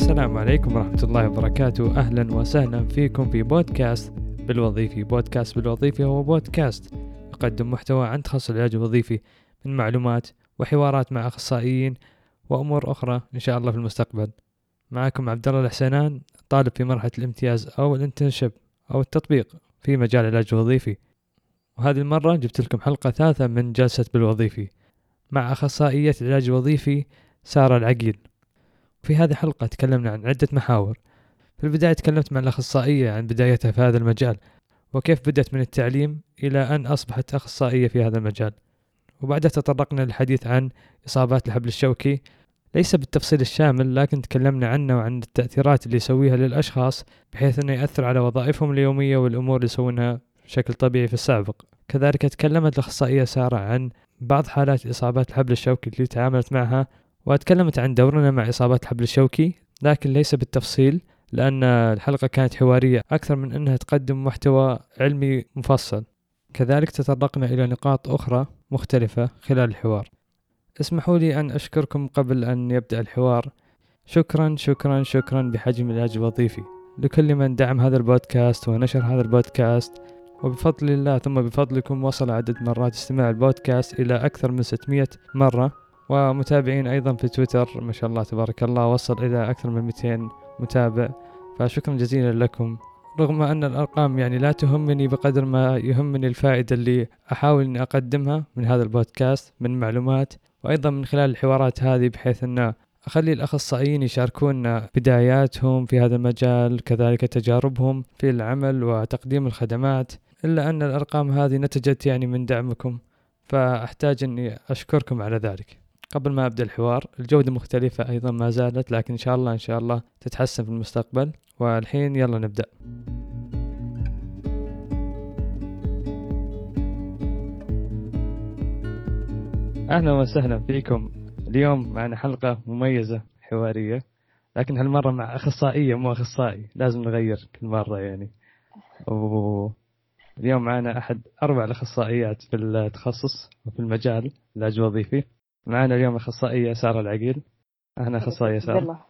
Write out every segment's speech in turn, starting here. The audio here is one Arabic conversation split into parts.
السلام عليكم ورحمة الله وبركاته. أهلا وسهلا فيكم في بودكاست بالوظيفي. بودكاست بالوظيفي هو بودكاست يقدم محتوى عن تخصص العلاج الوظيفي من معلومات وحوارات مع أخصائيين وأمور أخرى إن شاء الله في المستقبل. معكم عبد الله الحسنان طالب في مرحلة الامتياز أو ال internship أو التطبيق في مجال العلاج الوظيفي. وهذه المرة جبت لكم حلقة ثالثة من جلسة بالوظيفي. مع أخصائية العلاج الوظيفي سارة العقيل. في هذه الحلقة تكلمنا عن عدة محاور. في البداية تكلمت مع الأخصائية عن بدايتها في هذا المجال وكيف بدأت من التعليم إلى أن أصبحت أخصائية في هذا المجال. وبعدها تطرقنا للحديث عن إصابات الحبل الشوكي. ليس بالتفصيل الشامل لكن تكلمنا عنه وعن التأثيرات اللي يسويها للأشخاص بحيث أنه يأثر على وظائفهم اليومية والأمور اللي يسوونها بشكل طبيعي في السابق. كذلك تكلمت الأخصائية سارة عن بعض حالات إصابات الحبل الشوكي اللي تعاملت معها وتكلمت عن دورنا مع إصابات الحبل الشوكي لكن ليس بالتفصيل لأن الحلقة كانت حوارية أكثر من أنها تقدم محتوى علمي مفصل. كذلك تطرقنا إلى نقاط أخرى مختلفة خلال الحوار. اسمحوا لي أن أشكركم قبل أن يبدأ الحوار. شكرا شكرا شكرا بحجم العلاج الوظيفي. لكل من دعم هذا البودكاست ونشر هذا البودكاست وبفضل الله ثم بفضلكم وصل عدد مرات استماع البودكاست إلى أكثر من 600 مرة. ومتابعين أيضا في تويتر ما شاء الله تبارك الله وصل إلى أكثر من 200 متابع. فشكرا جزيلا لكم. رغم أن الأرقام يعني لا تهمني بقدر ما يهمني الفائدة اللي أحاول أني أقدمها من هذا البودكاست من معلومات وأيضا من خلال الحوارات هذه بحيث أن أخلي الأخصائيين يشاركونا بداياتهم في هذا المجال كذلك تجاربهم في العمل وتقديم الخدمات. إلا أن الأرقام هذه نتجت يعني من دعمكم فأحتاج أني أشكركم على ذلك. قبل ما أبدأ الحوار الجودة مختلفة أيضا ما زالت لكن إن شاء الله إن شاء الله تتحسن في المستقبل. والحين يلا نبدأ. أهلا وسهلا فيكم. اليوم معنا حلقة مميزة حوارية لكن هالمرة مع أخصائية مو أخصائي. لازم نغير كل مرة يعني. اليوم معنا أحد أربع الأخصائيات في التخصص وفي المجال العلاج الوظيفي معنا اليوم أخصائية سارة العقيل. أهلا أخصائية سارة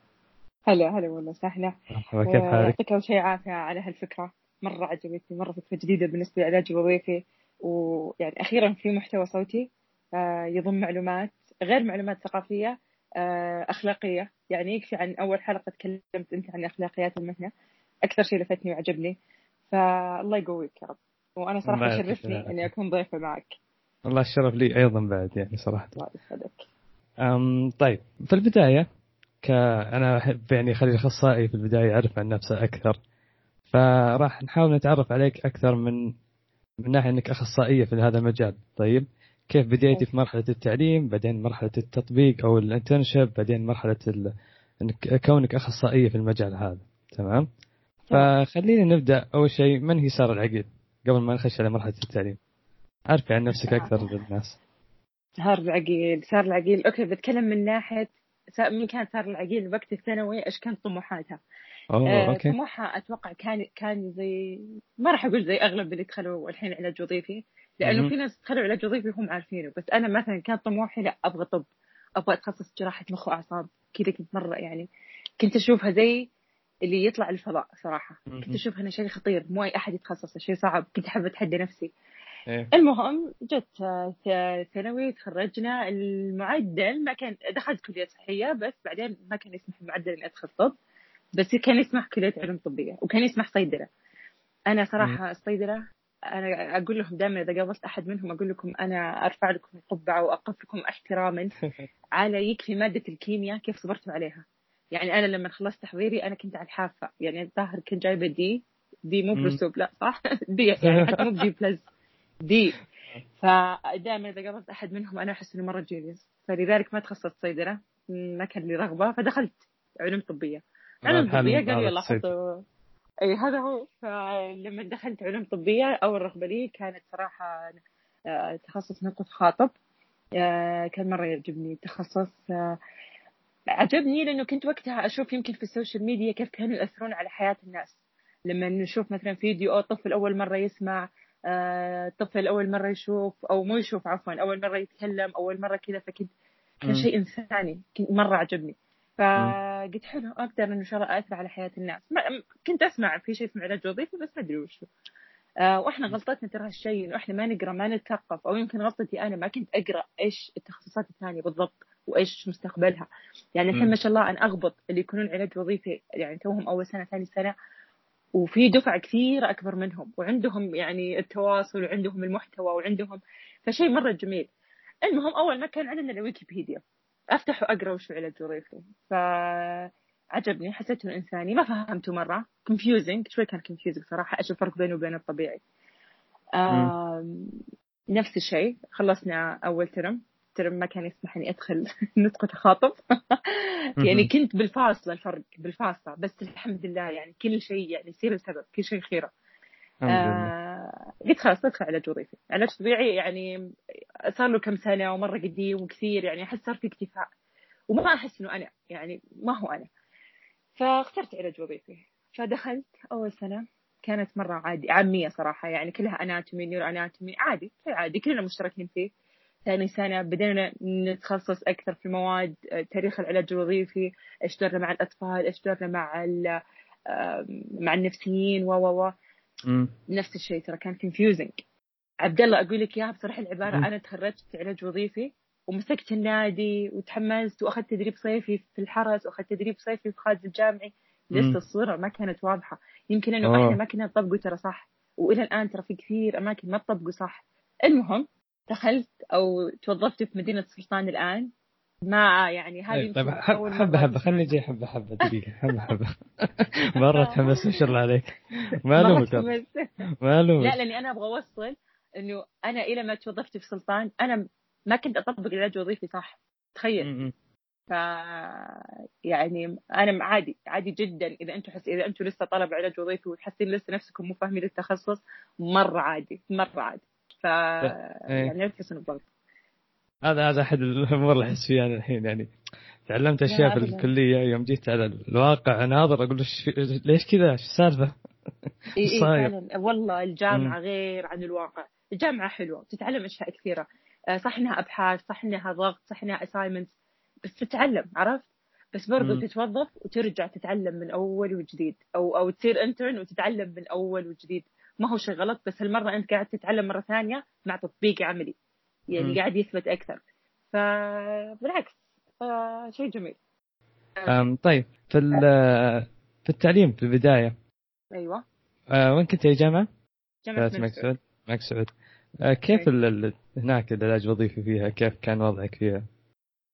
هلا هلا والله سهلة. كيف حالك؟ يعطيك أول شيء عافية على هالفكرة. مرة عجبتني مرة فكرة جديدة بالنسبة للعلاج الوظيفي. ويعني أخيرا في محتوى صوتي آه، يضم معلومات غير معلومات ثقافية آه، أخلاقية. يعني يكفي عن أول حلقة تكلمت أنت عن أخلاقيات المهنة. أكثر شيء لفتني وعجبني. فالله يقويك يا رب. وأنا صراحة يشرفني إني أكون ضيفة معك. والله الشرف لي أيضا بعد يعني صراحة. الله يسعدك. طيب في البداية ك أنا أحب يعني أخلي الأخصائي في البداية يعرف عن نفسه أكثر فراح نحاول نتعرف عليك أكثر من من ناحية أنك أخصائية في هذا المجال. طيب كيف بديتي في مرحلة التعليم بعدين مرحلة التطبيق أو ال internship بعدين مرحلة ال... إنك كونك أخصائية في المجال هذا. تمام؟ فخلينا نبدأ. أول شيء من هي سارة العقيل قبل ما نخش على مرحلة التعليم؟ عرفي عن نفسك أكثر للناس. سارة العقيل سارة العقيل. Okay بتكلم من ناحية من كان سارة العقيل وقت الثانوي؟ إيش كانت طموحاتها؟ أوه آه أوكي. طموحها أتوقع كان كان زي ما راح أقول زي أغلب اللي دخلوا الحين علاج وظيفي لأنه في ناس دخلوا علاج وظيفي وهم عارفينه. بس أنا مثلا كان طموحي لا أبغى طب أبغى أتخصص جراحة مخ وأعصاب. كذا كنت مرة يعني كنت أشوفها زي اللي يطلع الفضاء صراحة. كنت أشوفها إنه شيء خطير مو أي أحد يتخصص شيء صعب. كنت أحب أتحدى نفسي. إيه؟ المهم جت ثانوي تخرجنا. المعدل ما كان دخلت كلية صحية بس بعدين ما كان يسمح المعدل إني ادخل طب بس كان يسمح كلية علوم طبية وكان يسمح صيدلة. أنا صراحة الصيدلة أنا أقول لهم دائما إذا قابلت أحد منهم أقول لكم أنا أرفع لكم القبعة واقف لكم احتراما على يكفي مادة الكيمياء كيف صبرتوا عليها. يعني أنا لما خلصت تحضيري أنا كنت على الحافة. يعني الظاهر كنت جايبة دي دي مو برسوب لا صح؟ دي يعني حتى مو بلس دي فدائما إذا قابلت أحد منهم أنا أحس إنه مرة جينيوس فلذلك ما تخصصت صيدلة ما كان لي رغبة فدخلت علوم طبية. علوم طبية قالوا يلا أي هذا هو. فلما دخلت علوم طبية أول رغبة لي كانت صراحة آه، تخصص نطق وتخاطب. آه، كان مرة يعجبني تخصص آه، عجبني لأنه كنت وقتها أشوف يمكن في ال social media كيف كانوا يأثرون على حياة الناس. لما نشوف مثلا فيديو أو طفل أول مرة يسمع آه، أول مرة يشوف أو مو يشوف عفوا أول مرة يتكلم أول مرة كذا فكنت كان شيء إنساني مرة عجبني. فقلت حلو أقدر إنه شاء الله اثر على حياة الناس. ما كنت أسمع في شيء اسمه علاج وظيفي بس ما أدري وش آه وإحنا غلطتنا ترى هالشيء إنه إحنا ما نقرأ ما نتثقف أو يمكن غلطتي أنا ما كنت أقرأ إيش التخصصات الثانية بالضبط وإيش مستقبلها. يعني الحين ما شاء الله أنا أغبط اللي يكونون علاج وظيفي يعني توهم أول سنة ثاني سنة. وفي دفعة كثير أكبر منهم وعندهم يعني التواصل وعندهم المحتوى وعندهم فشيء مرة جميل. المهم أول ما كان عندنا الويكيبيديا. أفتح وأقرأ وش علاج وظيفي فعجبني حسيته إنساني. ما فهمته مرة. confusing. شوي كان confusing صراحة. إيش الفرق بينه وبين الطبيعي. نفس الشيء. خلصنا أول ترم ترم ما كان يسمح اني ادخل نطق تخاطب يعني كنت بالفاصله الفرق بالفاصله بس الحمد لله يعني كل شيء يعني يصير السبب كل شيء خيرة. آه قلت خلاص ادخل علاج وظيفي علاج طبيعي يعني صار له كم سنة ومرة قديم وكثير يعني أحس صار في اكتفاء. وما أحس إنه أنا يعني ما هو أنا. فاخترت علاج وظيفي فدخلت أول سنة كانت مرة عادي عامية صراحة. يعني كلها أناتومي نيورو أناتومي عادي شيء عادي. كلنا مشتركين فيه. ثاني سنة بدينا نتخصص أكثر في مواد تاريخ العلاج الوظيفي دورنا مع الأطفال دورنا مع مع النفسيين و و و. نفس الشيء ترى كان كونفيوزنج عبد الله أقول لك إياها بصراحة العبارة م. أنا تخرجت علاج وظيفي ومسكت النادي وتحمست وأخذت تدريب صيفي في الحرس وأخذت تدريب صيفي في خالد الجامعي. لسه الصورة ما كانت واضحة. يمكن إنه إحنا ما كنا نطبقه ترى صح وإلى الآن ترى في كثير أماكن ما تطبقوا صح. المهم دخلت أو توظفت في مدينة سلطان الآن. ما يعني هذه إيه، طيب حبة حبة خليني أجي حبة حبة دقيقة حبة حبة. مرة تحمست ما شاء الله عليك. ما الومك ما الومك لا لأني أنا أبغى أوصل إنه أنا إلى ما توظفت في سلطان أنا ما كنت أطبق العلاج الوظيفي صح؟ تخيل. ف يعني أنا عادي عادي جدا. إذا أنتم حس إذا أنتم لسه طلب علاج وظيفي وتحسين لسه نفسكم مو فاهمين التخصص مرة عادي مرة عادي. ف إيه. يعني تحسون بضغط هذا هذا أحد الأمور اللي أحس فيها الحين يعني تعلمت أشياء في الكلية يوم جيت على الواقع ناظر أقول ليش كذا؟ إيش السالفة؟ إي فعلا. والله الجامعة م. غير عن الواقع. الجامعة حلوة تتعلم أشياء كثيرة. آه، صح إنها أبحاث صح إنها ضغط صح إنها assignment بس تتعلم عرفت؟ بس برضو تتوظف وترجع تتعلم من أول وجديد أو أو تصير intern وتتعلم من أول وجديد. ما هو شيء غلط بس هالمرة أنت قاعد تتعلم مرة ثانية مع تطبيق عملي يعني م. قاعد يثبت أكثر. فبالعكس شيء جميل. أم طيب في في التعليم في البداية. أيوة. أه وين كنت يا الملك سعود. الملك سعود. أه كيف ال... هناك العلاج الوظيفي فيها؟ كيف كان وضعك فيها؟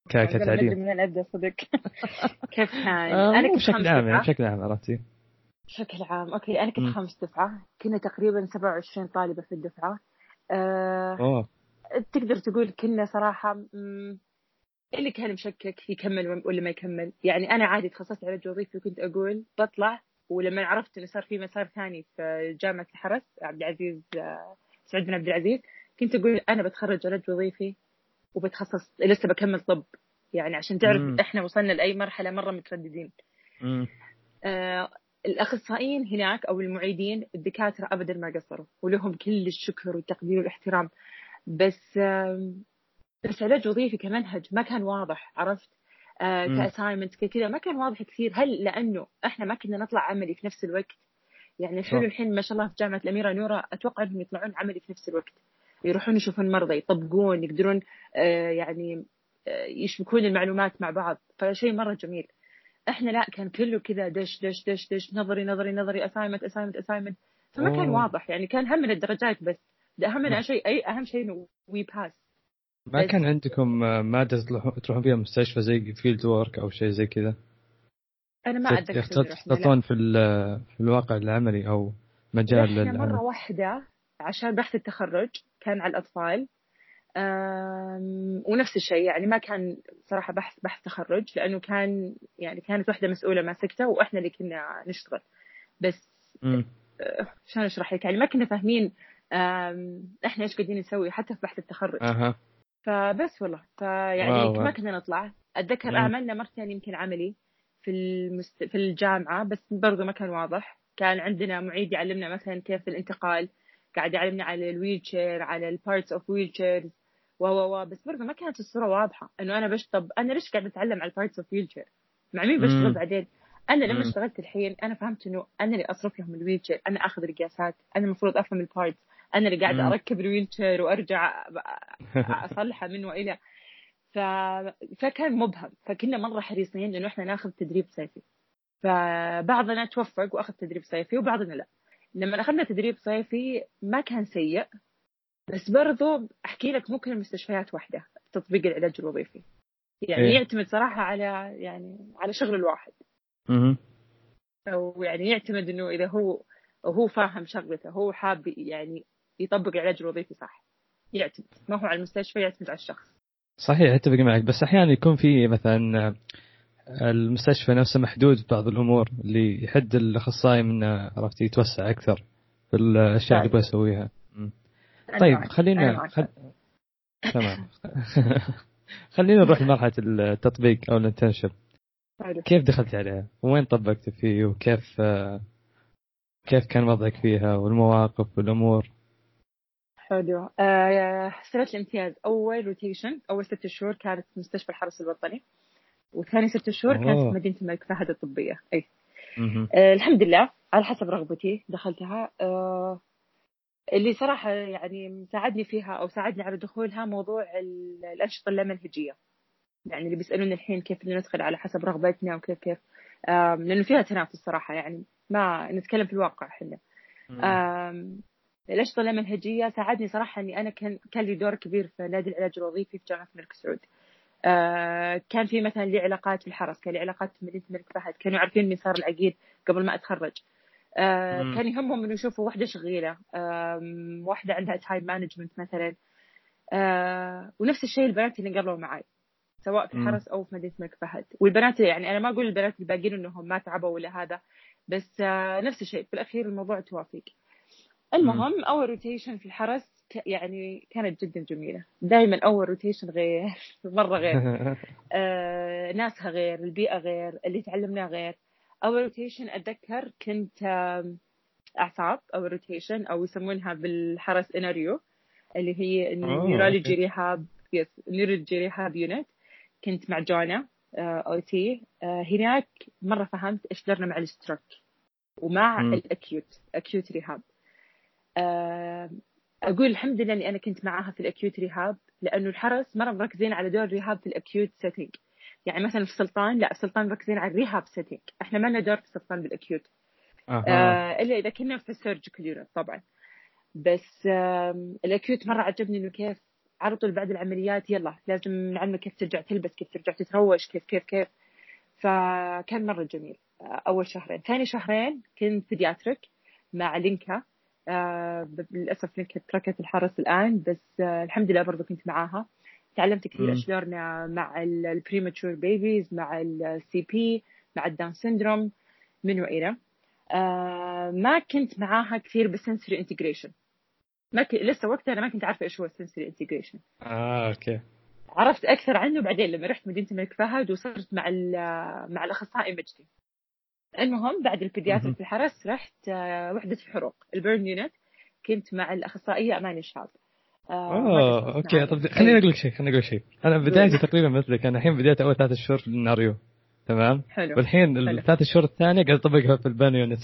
كتعليم. من أبدأ صدق. كيف كان؟ أه أنا كنت بشكل عام يعني بشكل عام عرفتي؟ بشكل عام. أوكي أنا كنت خامس دفعة. كنا تقريبا 27 طالبة في الدفعة. أه أوه. تقدر تقول كنا صراحة اللي كان مشكك يكمل ولا ما يكمل. يعني أنا عادي تخصصت علاج وظيفي وكنت أقول بطلع ولما عرفت إنه صار في مسار ثاني في جامعة الحرس عبد العزيز آه، سعود بن عبد العزيز كنت أقول أنا بتخرج علاج وظيفي وبتخصص لسه بكمل طب. يعني عشان تعرف مم. إحنا وصلنا لأي مرحلة مرة مترددين. آه الأخصائيين هناك أو المعيدين الدكاترة ابدا ما قصروا ولهم كل الشكر والتقدير والاحترام. بس بس علاج وظيفي كمنهج ما كان واضح عرفت؟ آه ك assignment كذا ما كان واضح كثير. هل لأنه إحنا ما كنا نطلع عملي في نفس الوقت؟ يعني الحين الحين ما شاء الله في جامعة الأميرة نورة أتوقع إنهم يطلعون عملي في نفس الوقت. يروحون يشوفون مرضى يطبقون يقدرون آه يعني آه يشبكون المعلومات مع بعض. فشيء مرة جميل. إحنا لا كان كله كذا دش دش دش دش نظري نظري نظري assignment assignment assignment فما كان واضح يعني كان هم من الدرجات بس. أهم شيء أي أهم شيء إنه we pass ما كان عندكم مادة تروحون فيها مستشفى زي field work أو شيء زي كذا؟ أنا ما أتذكر تخططون في في الواقع العملي أو مجال إحنا مرة واحدة عشان بحث التخرج كان على الأطفال. ونفس الشيء يعني ما كان صراحة بحث بحث تخرج لأنه كان يعني كانت واحدة مسؤولة ماسكته وإحنا اللي كنا نشتغل. بس أه، شلون أشرح لك؟ يعني ما كنا فاهمين إحنا إيش قاعدين نسوي حتى في بحث التخرج. أه. فبس والله. فيعني ما كنا نطلع. أتذكر عملنا مرتين يمكن عملي في المست... في الجامعة بس برضو ما كان واضح. كان عندنا معيد يعلمنا مثلا كيف الانتقال قاعد يعلمنا على ال wheelchair على ال parts of wheelchairs و و و بس برضه ما كانت الصورة واضحة إنه أنا بشطب أنا ليش قاعد أتعلم على ال parts of chair مع مين بشتغل. بعدين؟ أنا لما. اشتغلت الحين أنا فهمت إنه أنا اللي أصرف لهم ال wheelchair أنا آخذ القياسات أنا المفروض أفهم ال parts أنا اللي قاعدة. أركب ال wheelchair وارجع اصلحه من وإلى. ف... فكان مبهم. فكنا مرة حريصين إنه إحنا ناخذ تدريب صيفي. فبعضنا توفق وأخذ تدريب صيفي وبعضنا لا. لما أخذنا تدريب صيفي ما كان سيء. بس برضو أحكي لك ممكن المستشفيات واحدة تطبيق العلاج الوظيفي يعني إيه. يعتمد صراحة على يعني على شغل الواحد. أو يعني يعتمد إنه إذا هو هو فاهم شغلته هو حاب يعني يطبق العلاج الوظيفي صح يعتمد ما هو على المستشفى يعتمد على الشخص صحيح أتفق معك بس أحيانا يكون في مثلا المستشفى نفسه محدود بعض الأمور اللي يحد الأخصائي من عرفت يتوسع أكثر في الأشياء اللي. يبغى يسويها طيب معك. خلينا. خل... تمام. خلينا نروح لمرحلة التطبيق أو ال internship. كيف دخلت عليها؟ وين طبقت فيه؟ وكيف كيف كان وضعك فيها؟ والمواقف والأمور؟ حلو. آه سنة الامتياز أول rotation أول ست شهور كانت في مستشفى الحرس الوطني. وثاني ست شهور كانت. في مدينة الملك فهد الطبية. أي. مهم. آه الحمد لله على حسب رغبتي دخلتها. آه اللي صراحة يعني ساعدني فيها أو ساعدني على دخولها موضوع ال- الأنشطة اللامنهجية يعني اللي بيسألوني الحين كيف ندخل على حسب رغبتنا وكيف كيف لأنه فيها تنافس صراحة يعني ما نتكلم في الواقع إحنا الأنشطة اللامنهجية ساعدني صراحة إني أنا كان كان لي دور كبير في نادي العلاج الوظيفي في جامعة الملك سعود. آه، كان في مثلا لي علاقات في الحرس، كان لي علاقات في مدينة الملك فهد، كانوا عارفين إني صار العقيد قبل ما أتخرج. آه،. كان يهمهم إنه يشوفوا واحدة شغيلة، آم، واحدة عندها time management مثلا. آه، ونفس الشيء البنات اللي انقبلوا معي. سواء في. الحرس أو في مدينة الملك فهد والبنات يعني أنا ما أقول البنات الباقيين إنهم ما تعبوا ولا هذا بس آه، نفس الشيء في الأخير الموضوع توافق المهم اول rotation في الحرس يعني كانت جدا جميلة دائما اول rotation غير مرة غير آه، ناسها غير البيئة غير اللي تعلمناه غير أول rotation أتذكر كنت أعصاب أول rotation أو يسمونها بالحرس NRU اللي هي neurology. rehab yes neurology rehab unit كنت مع جونا OT هناك مرة فهمت إيش درنا مع ال stroke ومع. ال acute acute rehab آه، أقول الحمد لله إني أنا كنت معاها في ال acute rehab لأنه الحرس مرة مركزين على دور ال rehab في ال acute setting يعني مثلا في سلطان لا في سلطان مركزين على ال rehab setting إحنا ما لنا دور في سلطان بال acute. أها. آه إلا إذا كنا في ال surgical unit طبعا. بس آم، ال acute مرة عجبني إنه كيف على طول بعد العمليات يلا لازم نعلمك كيف ترجع تلبس كيف ترجع تتروش كيف كيف كيف. فكان مرة جميل. آه، أول شهرين. ثاني شهرين كنت pediatric مع لينكا. آه، للأسف لينكا تركت الحرس الآن بس آه، الحمد لله برضو كنت معاها. تعلمت كثير دورنا مع ال premature babies مع ال CP مع ال Down syndrome من وإلى. آه، ما كنت معاها كثير بال sensory integration ما ك... لسه وقتها أنا ما كنت عارفة إيش هو ال sensory integration آه okay. عرفت أكثر عنه بعدين لما رحت مدينة الملك فهد وصرت مع ال- مع الأخصائي مجدي. المهم بعد مهم. ال pediatric في الحرس رحت آه، وحدة الحروق ال burn unit كنت مع الأخصائية أماني الشاب آه، اوه قصرت okay. طب خليني أي، أقول لك شيء خليني أقول لك شيء أنا بدايتي تقريبا مثلك أنا الحين بديت أول ثلاث شهور في ال NRU تمام حلو والحين حلو. الثلاث شهور الثانية قاعد أطبقها في ال burn unit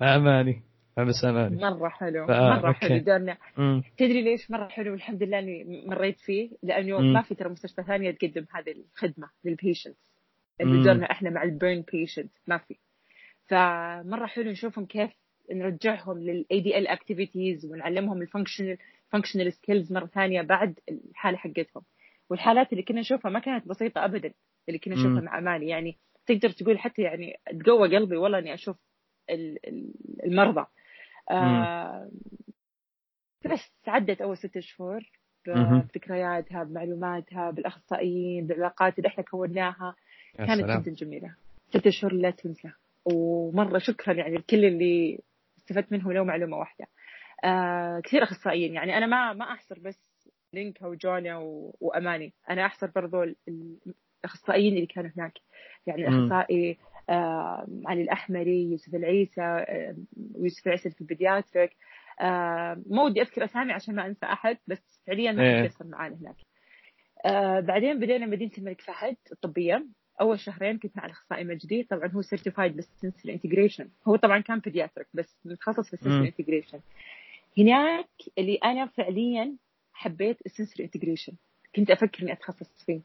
مع أماني مع بس أماني مرة حلو مرة حلو okay. دورنا مم. تدري ليش مرة حلو والحمد لله إني مريت فيه لأنه. ما في ترى مستشفى ثانية تقدم هذه الخدمة لل patients. اللي دورنا إحنا مع ال burn patient ما في فمرة حلو نشوفهم كيف نرجعهم لل ADL activities ونعلمهم ال functional functional skills مرة ثانية بعد الحالة حقتهم. والحالات اللي كنا نشوفها ما كانت بسيطة ابدا اللي كنا نشوفها. مع اماني يعني تقدر تقول حتى يعني تقوى قلبي والله إني أشوف ال- ال- المرضى. آه بس عدت أول ست شهور. بذكرياتها بمعلوماتها بالأخصائيين بالعلاقات اللي إحنا كوناها. كانت سلام. جدا جميلة. ست شهور لا تنسى. ومرة شكرا يعني لكل اللي استفدت منهم لو معلومة واحدة. كثير أخصائيين. يعني أنا ما ما أحصر بس لينكا وجونا. وأماني. أنا أحصر برضو ال- ال- الأخصائيين اللي كانوا هناك. يعني مم. الاخصائي آه علي الأحمري يوسف العيسى آه ويوسف العيسى في البيدياتريك. آه ما ودي أذكر أسامي عشان ما أنسى أحد بس فعليا ما إيه. معانا هناك. آه بعدين بدينا مدينة الملك فهد الطبية. أول شهرين كنت مع الأخصائي مجدي. طبعا هو certified بال sensory integration هو طبعا كان pediatric بس متخصص في ال sensory integration هناك اللي أنا فعليا حبيت ال sensory integration كنت أفكر إني أتخصص فيه.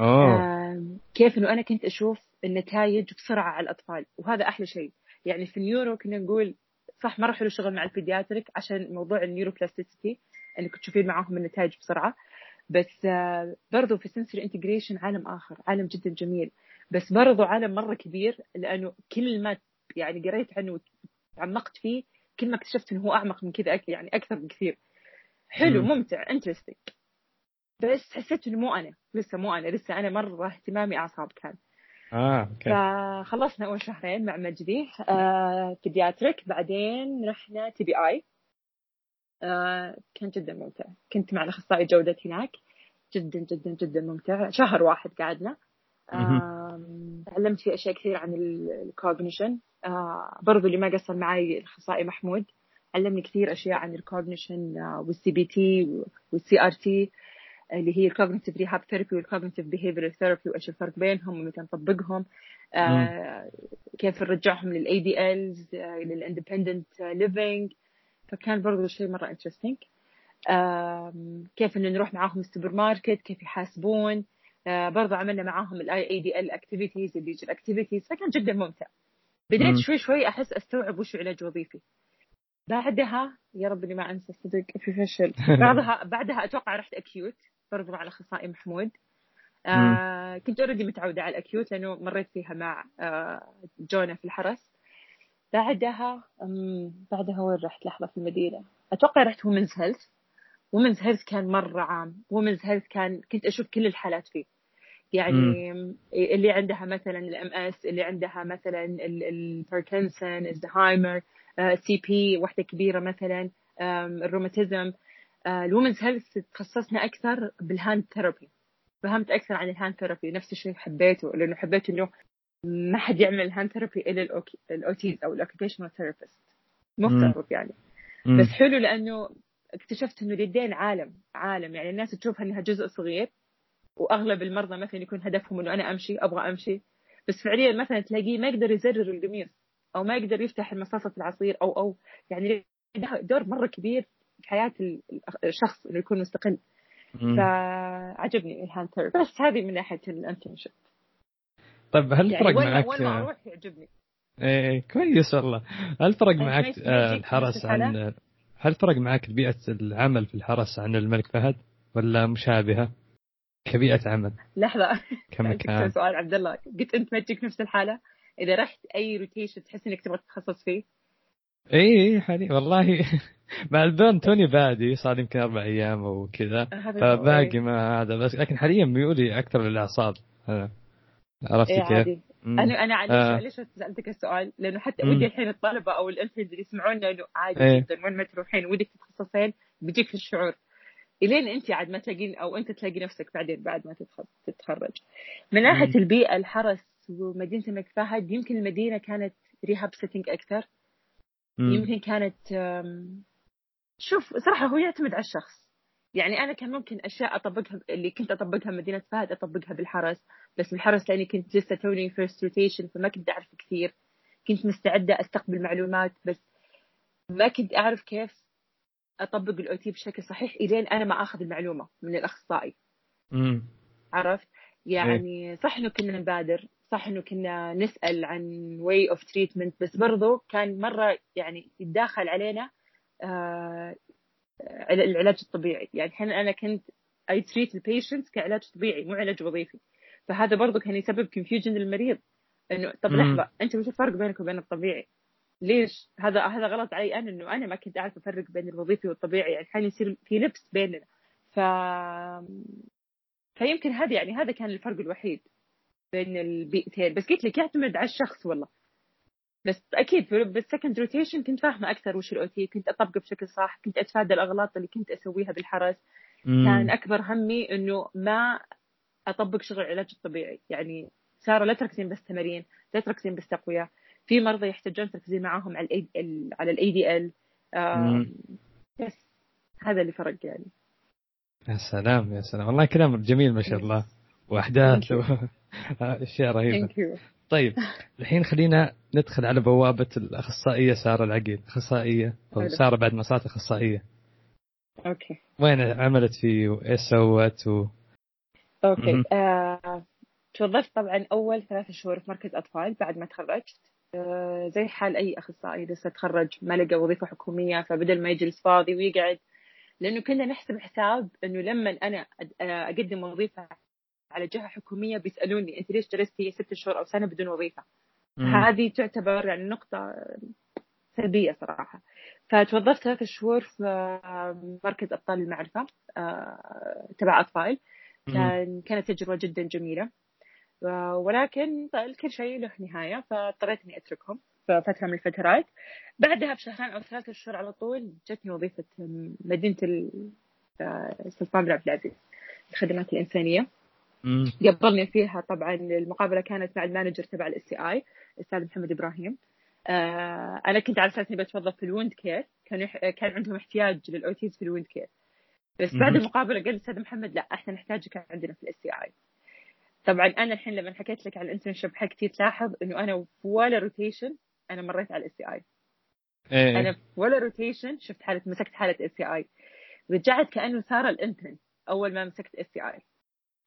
اوه كيف إنه أنا كنت أشوف النتائج بسرعة على الأطفال. وهذا أحلى شيء. يعني في ال neuro كنا نقول صح مره حلو شغل مع ال pediatric عشان موضوع ال neuroplasticity إنك تشوفين معاهم النتائج بسرعة. بس آه، برضو في sensory integration عالم آخر عالم جدا جميل. بس برضو عالم مرة كبير لأنه كل ما يعني قريت عنه وتعمقت فيه كل ما اكتشفت إنه هو أعمق من كذا يعني أكثر بكثير حلو مم. ممتع interesting بس حسيت إنه مو أنا لسه مو أنا لسه أنا مرة اهتمامي أعصاب كان. آه okay. فخلصنا أول شهرين مع مجدي. آه pediatric بعدين رحنا TBI آه كان جدا ممتع. كنت مع الأخصائي جودة هناك. جدا جدا جدا ممتع. شهر واحد قعدنا. آم، تعلمت فيه أشياء كثير عن ال cognition آه برضو اللي ما قصر معي الأخصائي محمود. علمني كثير أشياء عن ال cognition وال CBT وال CRT اللي هي ال cognitive rehab therapy وال cognitive behavior therapy وإيش الفرق بينهم ومتى نطبقهم. آه كيف نرجعهم لل ADLs لل independent living فكان برضو شيء مرة interesting كيف إنه نروح معاهم السوبرماركت كيف يحاسبون. آه برضو عملنا معاهم ال IADL activities ال digital activities فكان جدا ممتع. بديت. شوي شوي أحس أستوعب وش علاج وظيفي بعدها يا رب اني ما أنسى صدق في فشل بعدها بعدها أتوقع رحت acute برضو مع الأخصائي محمود. آه كنت already متعودة على ال acute لأنه مريت فيها مع آه جونا في الحرس. بعدها بعدها وين رحت؟ لحظة في المدينة. أتوقع رحت women's health women's health كان مرة عام. women's health كان كنت أشوف كل الحالات فيه. يعني اللي عندها مثلا ال MS اللي عندها مثلا الباركنسون الزهايمر CP واحدة كبيرة مثلا الروماتيزم. ال women's health تخصصنا أكثر بال hand therapy فهمت أكثر عن ال hand therapy نفس الشيء حبيته لأنه حبيت إنه ما حد يعمل ال hand therapy إلا ال OTs أو ال occupational therapist مفترض يعني. مم. بس حلو لأنه اكتشفت إنه اليدين عالم عالم. يعني الناس تشوفها إنها جزء صغير وأغلب المرضى مثلا يكون هدفهم إنه أنا أمشي أبغى أمشي. بس فعليا مثلا تلاقيه ما يقدر يزرر القميص أو ما يقدر يفتح مصاصه العصير أو أو يعني دور مرة كبير في حياة ال- الشخص إنه يكون مستقل. فعجبني ال hand therapy بس هذه من ناحية ال internship. طيب هل يعني فرق معك؟ وين ما أروح يعجبني؟ إيه إيه، كويس والله. هل فرق معك آه، الحرس؟ عن هل فرق معك بيئة العمل في الحرس عن الملك فهد ولا مشابهة؟ كبيئة عمل لحظة كمكان سألتك سؤال عبد الله قلت أنت ما تجيك نفس الحالة إذا رحت أي rotation تحس إنك تبغى تتخصص فيه اي اي حالي والله مع ال burn توني بادي صار يمكن أربع أيام وكذا هذا هو، فباقي إيه. ما هذا بس لكن حاليا ميولي أكثر للاعصاب أنا. عرفتي إيه كيف؟ أنا أنا ليش آه. ليش سألتك السؤال؟ لأنه حتى. ودي الحين الطلبة أو ال interns اللي يسمعونا إنه عادي إيه. جدا وين ما تروحين ودك تتخصصين بيجيك الشعور إلين انت عاد ما تلاقين أو أنت تلاقي نفسك بعدين بعد ما تتخ- تتخرج. من ناحية مم. البيئة الحرس ومدينة الملك فهد يمكن المدينة كانت rehab setting أكثر مم. يمكن كانت شوف صراحة هو يعتمد على الشخص يعني أنا كان ممكن أشياء أطبقها اللي كنت أطبقها بمدينه فهد أطبقها بالحرس بس بالحرس لأني كنت لسه توني first rotation فما كنت أعرف كثير كنت مستعدة أستقبل معلومات بس ما كنت أعرف كيف أطبق ال OT بشكل صحيح. الين أنا ما آخذ المعلومة من الأخصائي. مم. عرفت؟ يعني صح إنه كنا نبادر صح إنه كنا نسأل عن way of treatment بس برضو كان مرة يعني يتداخل علينا آه العلاج الطبيعي. يعني الحين أنا كنت I treat ال patient كعلاج طبيعي مو علاج وظيفي. فهذا برضو كان يسبب confusion للمريض. إنه طب. لحظة أنت وش الفرق بينك وبين الطبيعي؟ ليش؟ هذا هذا غلط علي؟ أنا إنه أنا ما كنت أعرف أفرق بين الوظيفي والطبيعي يعني الحين يصير في لبس بيننا. ف فيمكن هذا يعني هذا كان الفرق الوحيد بين البيئتين. بس قلت لك يعتمد على الشخص والله. بس أكيد بال second rotation كنت فاهمة أكثر وش ال OT كنت أطبقه بشكل صح كنت أتفادى الأغلاط اللي كنت أسويها بالحرس. مم. كان أكبر همي إنه ما أطبق شغل العلاج الطبيعي. يعني سارة لا تركزين بس تمارين لا تركزين بس تقوية. في مرضى يحتاجون تركزين معاهم على ال AL على ال ADL. بس هذا اللي فرق يعني. يا سلام يا سلام. والله كلام جميل ما شاء الله. وأحداث. أشياء رهيبة. طيب الحين خلينا ندخل على بوابة الأخصائية سارة العقيل أخصائية أو. سارة بعد ما صارت أخصائية. okay. وين عملت فيه وإيش سوت و... أوكي. آه، توظفت طبعا أول ثلاث شهور في مركز أطفال بعد ما تخرجت. زي حال أي أخصائي لسه تخرج ما لقى وظيفة حكومية فبدل ما يجلس فاضي ويقعد لأنه كنا نحسب حساب إنه لما أنا آه، أقدم وظيفة على جهة حكومية بيسألوني أنت ليش جلستي ست شهور أو سنة بدون وظيفة؟ هذه تعتبر يعني نقطة سلبية صراحة. فتوظفت ثلاث شهور في مركز أبطال المعرفة آه، تبع أطفال. كان كانت تجربة جدا جميلة. آه، ولكن كل شيء له نهاية فاضطريت إني أتركهم في فترة من الفترات. بعدها بشهرين أو ثلاثة شهور على طول جتني وظيفة مدينة ال- السلطان بن عبد العزيز الخدمات الإنسانية. قبلني فيها طبعا المقابلة كانت مع ال manager تبع ال SCI الاستاذ محمد إبراهيم. آه أنا كنت على أساس إني بتوظف في ال wound care كان يح... كان عندهم احتياج لل OTs في ال wound care بس بعد. المقابلة قال الاستاذ محمد لا إحنا نحتاجك عندنا في ال SCI. طبعا أنا الحين لما حكيت لك عن ال internship حقتي تلاحظ إنه أنا في ولا rotation أنا مريت على ال SCI إيه. أنا في ولا rotation شفت حالة مسكت حالة SCI رجعت كأنه صار ال intern أول ما مسكت SCI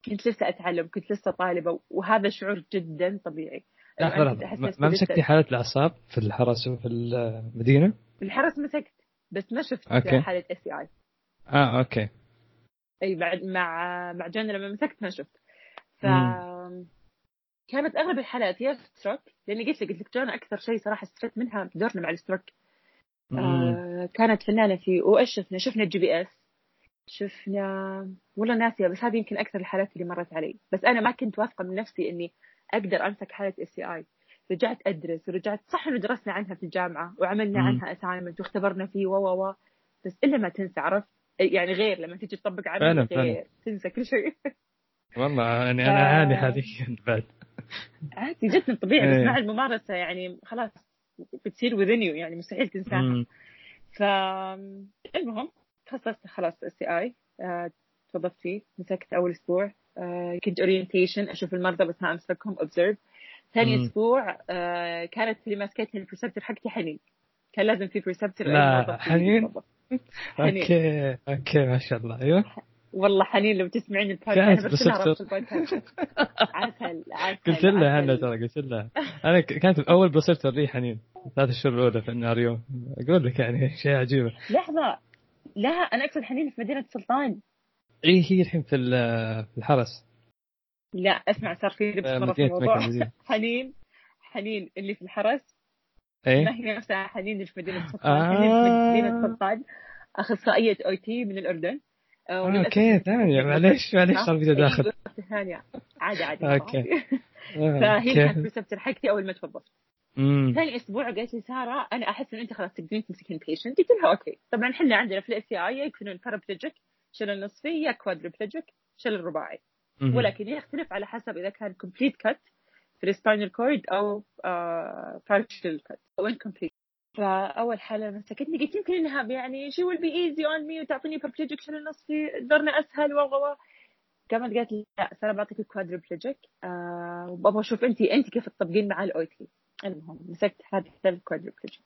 كنت لسه أتعلم كنت لسه طالبة وهذا شعور جدا طبيعي. لحظه ما- مسكتي حالة الأعصاب في الحرس وفي المدينة؟ الحرس مسكت بس ما شفت okay. حالة SCI آه okay. أي بعد مع مع جنة لما مسكت ما شفت. ف كانت أغلب الحالات يا stroke لأني قلت لك قلت لك جانا أكثر شيء صراحة استفدت منها دورنا مع ال stroke. آه كانت فنانة في وايش شفنا؟ شفنا ال GBS شفنا والله ناسية بس هذه يمكن أكثر الحالات اللي مرت علي. بس أنا ما كنت واثقة من نفسي إني أقدر أمسك حاله SCI. رجعت أدرس ورجعت صح إنه درسنا عنها في الجامعة وعملنا مم. عنها assignment واختبرنا فيه و و و. بس إلا ما تنسى عرفت؟ يعني غير لما تيجي تطبق فعلا. غير تنسى كل شيء. والله يعني أنا آه. أعاني حاليا بعد عادي جدا طبيعي إيه. بس مع الممارسة يعني خلاص بتصير within you يعني مستحيل تنساها. فالمهم تخصصت خلاص SCI توظفت فيه مسكت أول أسبوع آه، كنت orientation أشوف المرضى بس ما أمسكهم observe ثاني. أسبوع آه، كانت اللي ماسكتني ال preceptor حقتي حنين كان لازم في preceptor لا،؟ حنين. أوكي أوكي ما شاء الله أيوه والله حنين لو تسمعين البودكاست. رابط البودكاست. عسل عسل قلت لها. أنا ترى قلت لها. أنا كانت اول بصيرت الري حنين. ثلاث شهور الأولى في الناريو أقول لك يعني شيء عجيبة. لحظة. لا أنا أقصد حنين في مدينة سلطان. إي هي الحين في في الحرس. لا أسمع صار في لبس آه، في الموضوع. حنين حنين اللي في الحرس. ما اي هي نفسها حنين اللي في مدينة سلطان. آه. حنين في مدينة سلطان. أخصائية OT من الأردن. okay ثانية معليش معليش صار في تداخل أي، ثانية. عادي عادي أوكي. آه، فهي كانت preceptor حقتي أول ما امم ثاني أسبوع قالت لي سارة أنا أحس إن أنت خلاص تقدرين تمسكين patient قلت لها okay. طبعا إحنا عندنا في ال SCI يكونوا ال paraplegic شلل نصفي يا quadriplegic شلل رباعي. ولكن يختلف على حسب إذا كان complete cut في ال spinal cord أو partial cut أو incomplete فأول حالة مسكتني قلت يمكن إنها يعني she will be easy on me وتعطيني paraplegic شلل نصفي دورنا أسهل و و قامت قالت لي لا سارة بعطيك quadriplegic آه وأبغى أشوف انت انت كيف تطبقين مع ال OT المهم مسكت هذا ال quadriplegic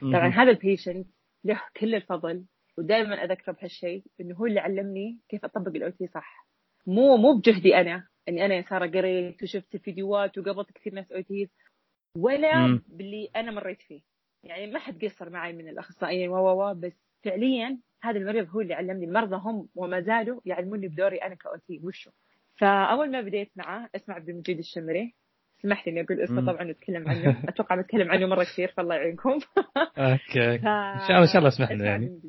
طبعا هذا ال patient له كل الفضل ودائما أذكره بهالشيء إنه هو اللي علمني كيف أطبق ال OT صح. مو مو بجهدي أنا إني أنا يا سارة قريت وشفت الفيديوهات وقابلت كثير ناس OTs ولا مم. باللي أنا مريت فيه. يعني ما حد قصر معي من الأخصائيين و و و بس فعليا هذا المريض هو اللي علمني المرضى هم وما زالوا يعلموني بدوري أنا ك OT وشو فأول ما بديت معه اسمع عبد المجيد الشمري سمح لي إني أقول اسمه. طبعا نتكلم عنه أتوقع بتكلم عنه مرة كثير فالله يعينكم okay ف... إن شاء الله إن شاء الله اسمح لنا اسمع يعني.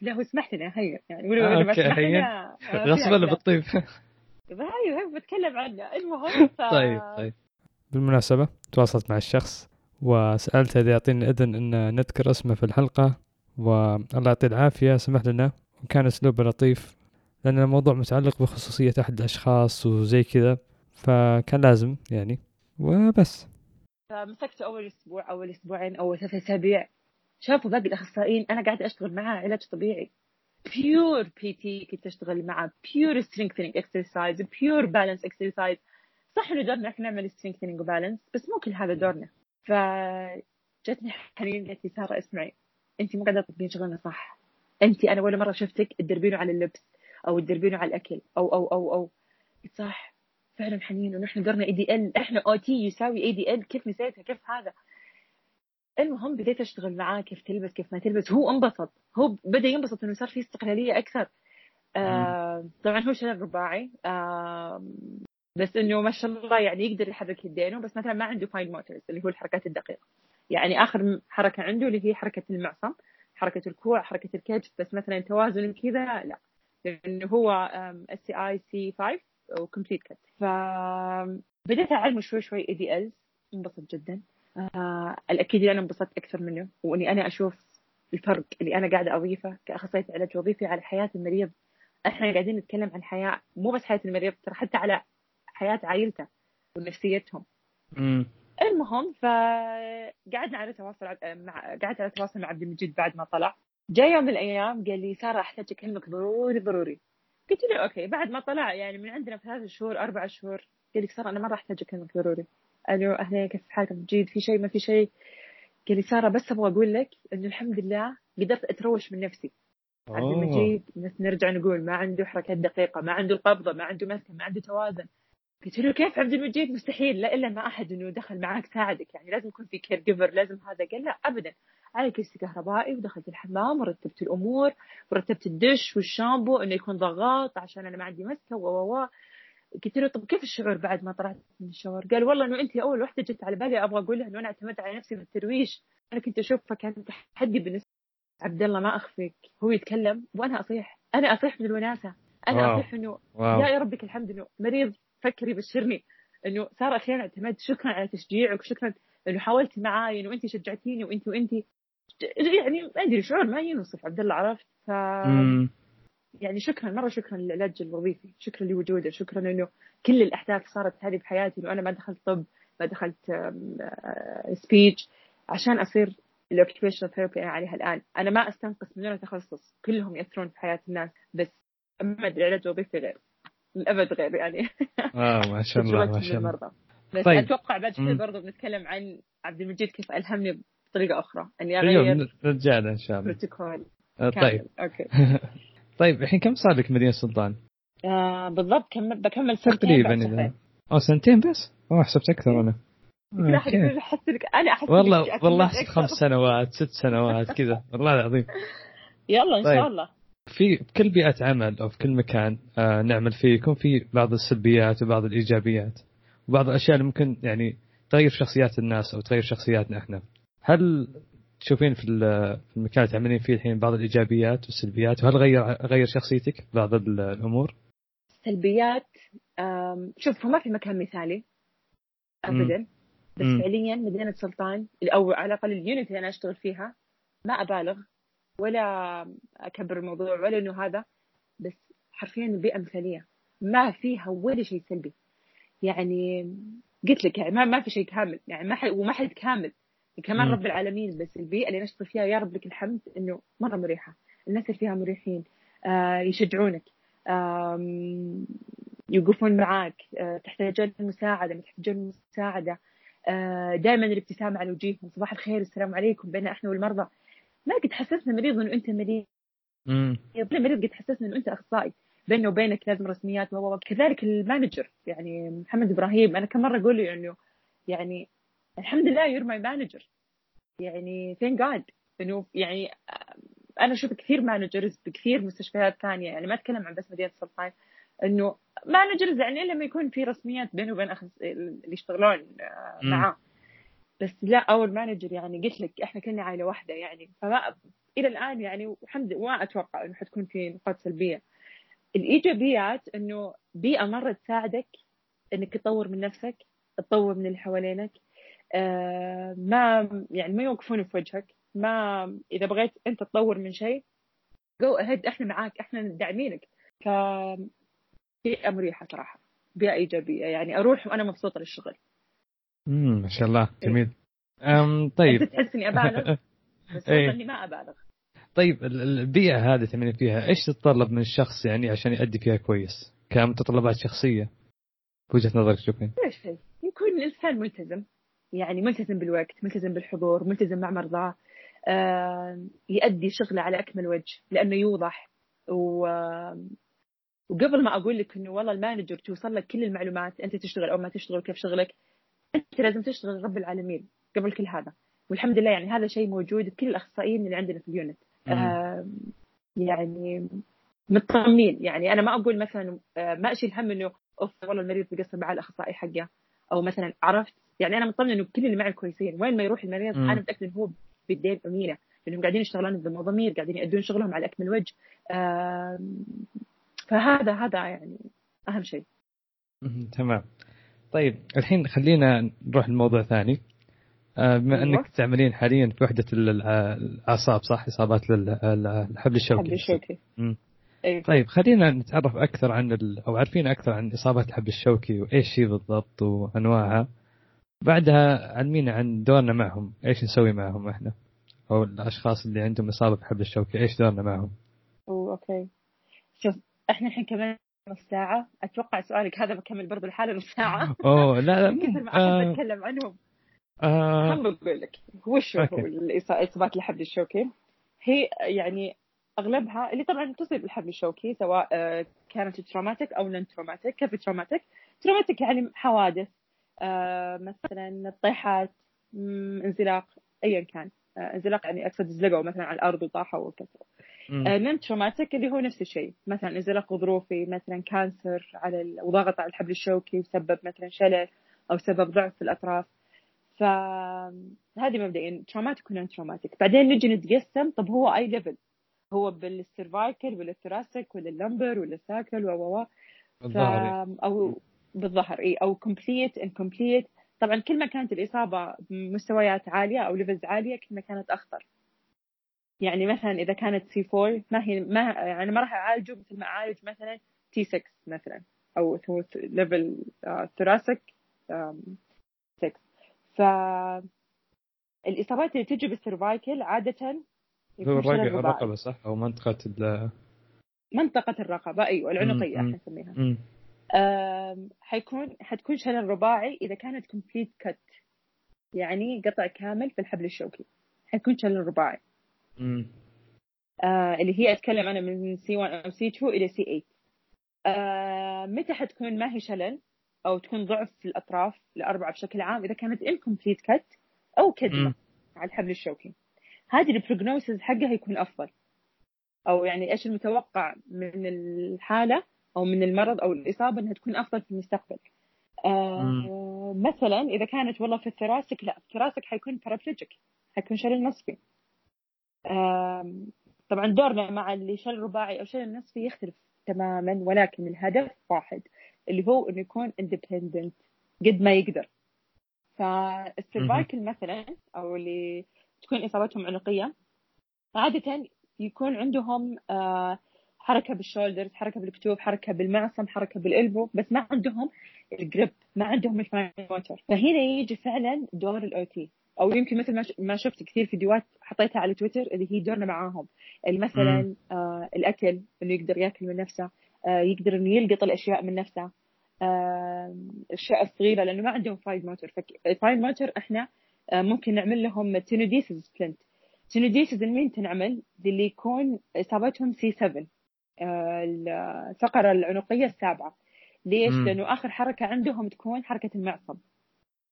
لا هو سمح لنا هيا يعني ولو آه، سمح هيا. لنا غصب فيها ولا كلام. بالطيب هاي هاي بتكلم عنه المهم ف... طيب طيب بالمناسبة تواصلت مع الشخص وسألته إذا يعطيني الإذن أن نذكر اسمه في الحلقة والله يعطيه العافية سمح لنا. وكان أسلوبه لطيف لأن الموضوع متعلق بخصوصية أحد الأشخاص وزي كذا فكان لازم يعني. وبس. فمسكته أول أسبوع أول أسبوعين أول ثلاث أسابيع. شافوا باقي الأخصائيين أنا قاعدة أشتغل معاه علاج طبيعي. pure PT كنت أشتغل معه pure strengthening exercise pure balance exercise صح إنه دورنا إحنا نعمل strengthening و balance بس مو كل هذا دورنا. فجتني حنين قالت لي ساره أسمعي. انت مو قاعدة تطبقين شغلنا صح. انت أنا ولا مرة شفتك تدربينه على اللبس أو تدربينه على الأكل أو أو أو أو. صح. فعلا حنين. ونحن دورنا اي دي ال إحنا أو تي يساوي اي دي ال كيف نسيتها؟ كيف هذا؟ المهم بديت أشتغل معاه كيف تلبس كيف ما تلبس. هو انبسط. هو بدأ ينبسط إنه صار في استقلالية أكثر. آه طبعا هو شغال رباعي. آه بس إنه ما شاء الله يعني يقدر يحرك يدينه بس مثلا ما عنده fine motors اللي هو الحركات الدقيقة. يعني آخر حركة عنده اللي هي حركة المعصم حركة الكوع حركة الكتف بس مثلا توازن كذا لا. لأنه هو SCI C 5 و complete cut فبديت أعلمه شوي شوي ADLs انبسط جدا. آه الأكيد أنا انبسطت أكثر منه. وإني أنا أشوف الفرق اللي أنا قاعدة أضيفه كأخصائية علاج وظيفي على حياة المريض. إحنا قاعدين نتكلم عن حياة مو بس حياة المريض ترى حتى على حياة عائلته ونفسيتهم. امم المهم فقعدنا على تواصل مع قعدت على تواصل مع عبد المجيد بعد ما طلع. جاء يوم من الأيام قال لي سارة احتاج اكلمك ضروري ضروري. قلت له أوكي. بعد ما طلع يعني من عندنا ثلاث شهور أربع شهور قال لي سارة أنا مرة احتاج اكلمك ضروري. ألو اهلين كيف حالك مجيد في شيء ما في شيء؟ قال لي سارة بس أبغى أقول لك إنه الحمد لله قدرت أتروش من نفسي. عبد المجيد نرجع نقول ما عنده حركات دقيقة ما عنده القبضة ما عنده مسكه ما عنده توازن. قلت له كيف عبد المجيد؟ مستحيل لا إلا ما أحد إنه دخل معاك ساعدك يعني لازم يكون في caregiver لازم هذا. قال لا ابدا. على كرسي كهربائي ودخلت الحمام ورتبت الأمور ورتبت الدش والشامبو إنه يكون ضغط عشان أنا ما عندي مسكة و و قلت له طب كيف الشعور بعد ما طلعت من الشاور؟ قال والله إنه أنت أول وحدة جت على بالي أبغى أقول لها إنه أنا اعتمدت على نفسي بالترويج. أنا كنت أشوفها كان تحدي بالنسبة عبد الله ما أخفيك هو يتكلم وأنا أصيح. أنا أصيح من الوناسه أنا واو. أصيح إنه يا ربك الحمد إنه مريض. فكر يبشرني إنه صار أخيرا اعتمدت شكرا على تشجيعك شكرا إنه حاولت معاي إنه انت شجعتيني وانت وانت. يعني ما أدري شعور ما ينوصف عبد الله عرفت؟ ف يعني شكرا مرة شكرا للعلاج الوظيفي شكرا لوجوده شكرا إنه كل الأحداث صارت هذه بحياتي إنه أنا ما دخلت طب ما دخلت speech عشان أصير ال occupational therapy أنا عليها الآن. أنا ما أستنقص من دون تخصص كلهم يأثرون في حياة الناس. بس اما العلاج الوظيفي غير. للأبد غير يعني آه ما شاء الله ما شاء الله. بس طيب. أتوقع بعد شوي. برضه بنتكلم عن عبد المجيد كيف ألهمني بطريقة أخرى اني اليوم أغير نرجع له إن شاء الله بروتوكول آه، طيب أوكي طيب الحين كم صار لك مدينة سلطان؟ آه بالضبط كمل بكمل سنتين تقريبا اذا. أو سنتين بس؟ اوه حسبت أكثر أنا. يقول أحس لك أنا أحس والله والله. خمس سنوات ست سنوات كذا والله العظيم يلا إن طيب. شاء الله في كل بيئة عمل أو في كل مكان آه نعمل فيه يكون في بعض السلبيات وبعض الإيجابيات وبعض الأشياء اللي ممكن يعني تغير شخصيات الناس أو تغير شخصياتنا إحنا. هل تشوفين في ال- في المكان اللي تعملين فيه الحين بعض الإيجابيات والسلبيات؟ وهل غير غير شخصيتك في بعض ال- الأمور؟ سلبيات شوف هو ما في مكان مثالي ابدا. بس. فعليا مدينة سلطان أو على الأقل اليونت اللي أنا أشتغل فيها ما أبالغ. ولا أكبر الموضوع ولا إنه هذا بس حرفيا البيئه مثاليه ما فيها ولا شيء سلبي. يعني قلت لك يعني ما, ما في شيء كامل. يعني ما حد وما حد كامل. كمان. رب العالمين بس البيئة اللي نشتغل فيها يا رب لك الحمد إنه مرة مريحة. الناس اللي فيها مريحين آه يشجعونك آم، يوقفون معاك آه، تحتاجون مساعدة ما تحتاجون مساعدة. آه، دائما الابتسامة على وجيههم. صباح الخير السلام عليكم. بين إحنا والمرضى. ما قد حسسنا مريض إنه أنت مريض. امم المريض قد حسسنا إنه أنت أخصائي. بيننا وبينك لازم رسميات و. كذلك ال manager يعني محمد إبراهيم. أنا كم مرة أقول له إنه يعني الحمد لله you're my manager يعني thank God إنه يعني أنا أشوف كثير managers بكثير مستشفيات ثانية. يعني ما أتكلم عن بس مدينة سلطان. إنه managers يعني لما يكون في رسميات بينه وبين. اللي يشتغلون آه،. معاه بس لا اول manager يعني قلت لك إحنا كنا عائلة واحدة يعني. فما إلى الآن يعني والحمد وما أتوقع إنه حتكون في نقاط سلبية. الإيجابيات إنه بيئة مرة تساعدك إنك تطور من نفسك تطور من اللي حوالينك. آه ما يعني ما يوقفون في وجهك. ما إذا بغيت أنت تطور من شيء جو اهيد إحنا معاك إحنا داعمينك. ف بيئه مريحة صراحة بيئة إيجابية يعني. أروح وأنا مبسوطة للشغل. امم ما شاء الله. جميل. أم طيب. تحس إني أبالغ. بس إيه. والله إني ما أبالغ. طيب البيئة هذه تمرين فيها إيش تتطلب من الشخص يعني عشان يؤدي فيها كويس؟ كمتطلبات شخصية. بوجهه نظرك شوفين شيء يكون الإنسان ملتزم. يعني ملتزم بالوقت ملتزم بالحضور ملتزم مع مرضاه آه يؤدي شغله على أكمل وجه لأنه يوضح. و وقبل ما أقول لك إنه والله المانجر توصل لك كل المعلومات أنت تشتغل أو ما تشتغل كيف شغلك أنت لازم تشتغل رب العالمين قبل كل هذا. والحمد لله يعني هذا شيء موجود بكل الأخصائيين اللي عندنا في اليونت. آه يعني مطمنين يعني أنا ما أقول مثلا آه ما أشيل هم إنه أوف والله المريض بيقصر مع الأخصائي حقه. أو مثلا عرفت؟ يعني أنا مطمن إنه كل اللي معي كويسين. وين ما يروح المريض أنا متاكد إنه هو بالدين أمينة. لأنهم قاعدين يشتغلون بضمير قاعدين يأدون شغلهم على أكمل وجه. آه فهذا هذا يعني أهم شيء. تمام. طيب الحين خلينا نروح لموضوع ثاني. آه، بما أيوة. أنك تعملين حاليا في وحدة الأعصاب صح؟ إصابات الحبل الشوكي. الحبل الشوكي. أيوة. طيب خلينا نتعرف أكثر عن ال... أو عارفين أكثر عن إصابات الحبل الشوكي وإيش هي بالضبط وأنواعها. بعدها علمينا عن دورنا معهم. إيش نسوي معهم إحنا؟ أو الأشخاص اللي عندهم إصابة بالحبل الشوكي إيش دورنا معهم؟ okay. شوف إحنا الحين كمان نص ساعة. أتوقع سؤالك هذا بكمل برضو الحالة نص ساعة. أوه لا لا كثر ما أحب آه أتكلم عنهم. آه بقول لك وش هو الإصابات الحبل الشوكي؟ هي يعني أغلبها اللي طبعا تصيب الحبل الشوكي سواء آه، كانت traumatic أو non traumatic كيف traumatic؟ traumatic يعني حوادث آه مثلا طيحات انزلاق أيا كان. آه انزلاق يعني أقصد زلقوا مثلا على الأرض وطاحوا وكسروا non traumatic اللي هو نفس الشيء. مثلا انزلاق غضروفي مثلا cancer على وضغط على الحبل الشوكي وسبب مثلا شلل أو سبب ضعف في الأطراف. فهذه مبدئيا traumatic و non traumatic. بعدين نجي نتقسم. طب هو أي level هو بال cervical ولا ال thoracic ولا ال lumbar ولا ال sacral و و أو بالظهر إي أو complete incomplete طبعا كل ما كانت الإصابة بمستويات عالية أو levels عالية كل ما كانت أخطر. يعني مثلا إذا كانت C 4 ما هي ما يعني ما راح أعالجه مثل ما أعالج مثلا T 6 مثلا أو level thoracic 6 ف الإصابات اللي تجي بال cervical عادة هو الرقبه صح؟ أو منطقة ال منطقة الرقبة أيوه العنقية إحنا نسميها. حيكون حتكون شلل رباعي إذا كانت complete cut يعني قطع كامل في الحبل الشوكي. حيكون شلل رباعي. آه اللي هي أتكلم أنا من C 1 أو C 2 إلى C 8 آه متى حتكون ما هي شلل أو تكون ضعف في الأطراف الأربعة بشكل عام؟ إذا كانت incomplete cut أو كدمة على الحبل الشوكي. هذه ال prognosis حقها يكون أفضل. أو يعني إيش المتوقع من الحالة أو من المرض أو الإصابة إنها تكون أفضل في المستقبل. آه مثلا إذا كانت والله في ال thoracic لا ال thoracic حيكون paraplegic حيكون شلل نصفي. طبعا دورنا مع اللي شلل رباعي أو شل نصفي يختلف تماما ولكن الهدف واحد اللي هو إنه يكون independent قد ما يقدر. فال cervical مثلا أو اللي تكون إصابتهم عنقية عادة يكون عندهم آه، حركة بال shoulders حركة بالكتوف حركة بالمعصم حركة بال elbow بس ما عندهم ال grip ما عندهم ال fine motor فهنا يجي فعلا دور ال OT أو يمكن مثل ما شفت كثير فيديوهات حطيتها على تويتر اللي هي دورنا معاهم اللي مثلا آه الأكل إنه يقدر يأكل من نفسه آه يقدر إنه يلقط الأشياء من نفسه آه الاشياء الصغيره لأنه ما عندهم fine motor fine motor إحنا آه ممكن نعمل لهم tenodesis splint tenodesis لمين تنعمل؟ اللي يكون إصابتهم C 7 آه الفقرة العنقية السابعة ليش؟ مم. لأنه آخر حركة عندهم تكون حركة المعصم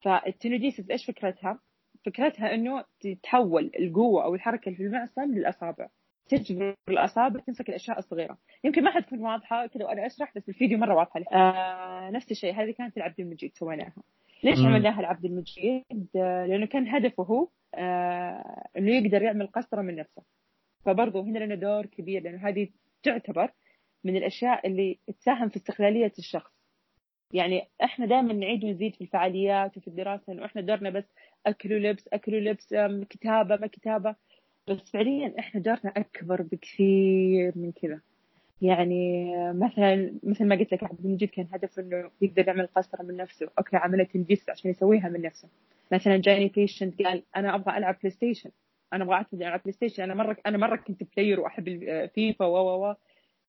فال tenodesis إيش فكرتها؟ فكرتها إنه تتحول القوة أو الحركة اللي في المعصم للأصابع. تجبر الأصابع تمسك الأشياء الصغيرة. يمكن ما حتكون واضحة كذا وأنا أشرح بس الفيديو مرة واضحة آه نفس الشيء. هذه كانت لعبد المجيد سويناها. ليش عملناها العبد المجيد؟ آه لأنه كان هدفه هو آه إنه يقدر يعمل قسطرة من نفسه. فبرضه هنا لنا دور كبير لأنه هذه تعتبر من الأشياء اللي تساهم في استقلالية الشخص. يعني إحنا دائما نعيد ونزيد في الفعاليات وفي الدراسة انه إحنا دورنا بس اكل ولبس اكل ولبس كتابة ما كتابة. بس فعليا إحنا دورنا أكبر بكثير من كذا. يعني مثلا مثل ما قلت لك عبد المجيد كان هدفه إنه يقدر يعمل قسطرة من نفسه. أوكي عملت الجسم عشان يسويها من نفسه. مثلا جاني patient قال أنا أبغى ألعب PlayStation أنا أبغى أعتمد على PlayStation أنا مرة أنا مرة كنت player وأحب فيفا و و و.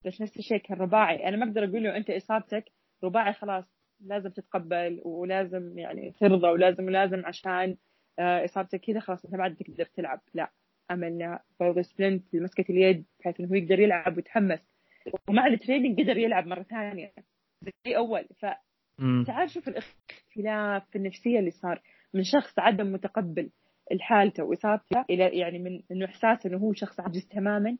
بس نفس الشيء كان رباعي. أنا ما أقدر أقول له أنت إصابتك رباعي خلاص. لازم تتقبل ولازم يعني ترضى ولازم ولازم عشان آه، إصابتك كذا خلاص أنت ما عاد تقدر تلعب. لا عملنا برضه splint لمسكه اليد بحيث إنه هو يقدر يلعب ويتحمس. ومع ال training قدر يلعب مرة ثانية. زي أول. ف تعال شوف الاختلاف في النفسية اللي صار. من شخص عدم متقبل لحالته وإصابته إلى يعني من إنه إحساس إنه هو شخص عاجز تماما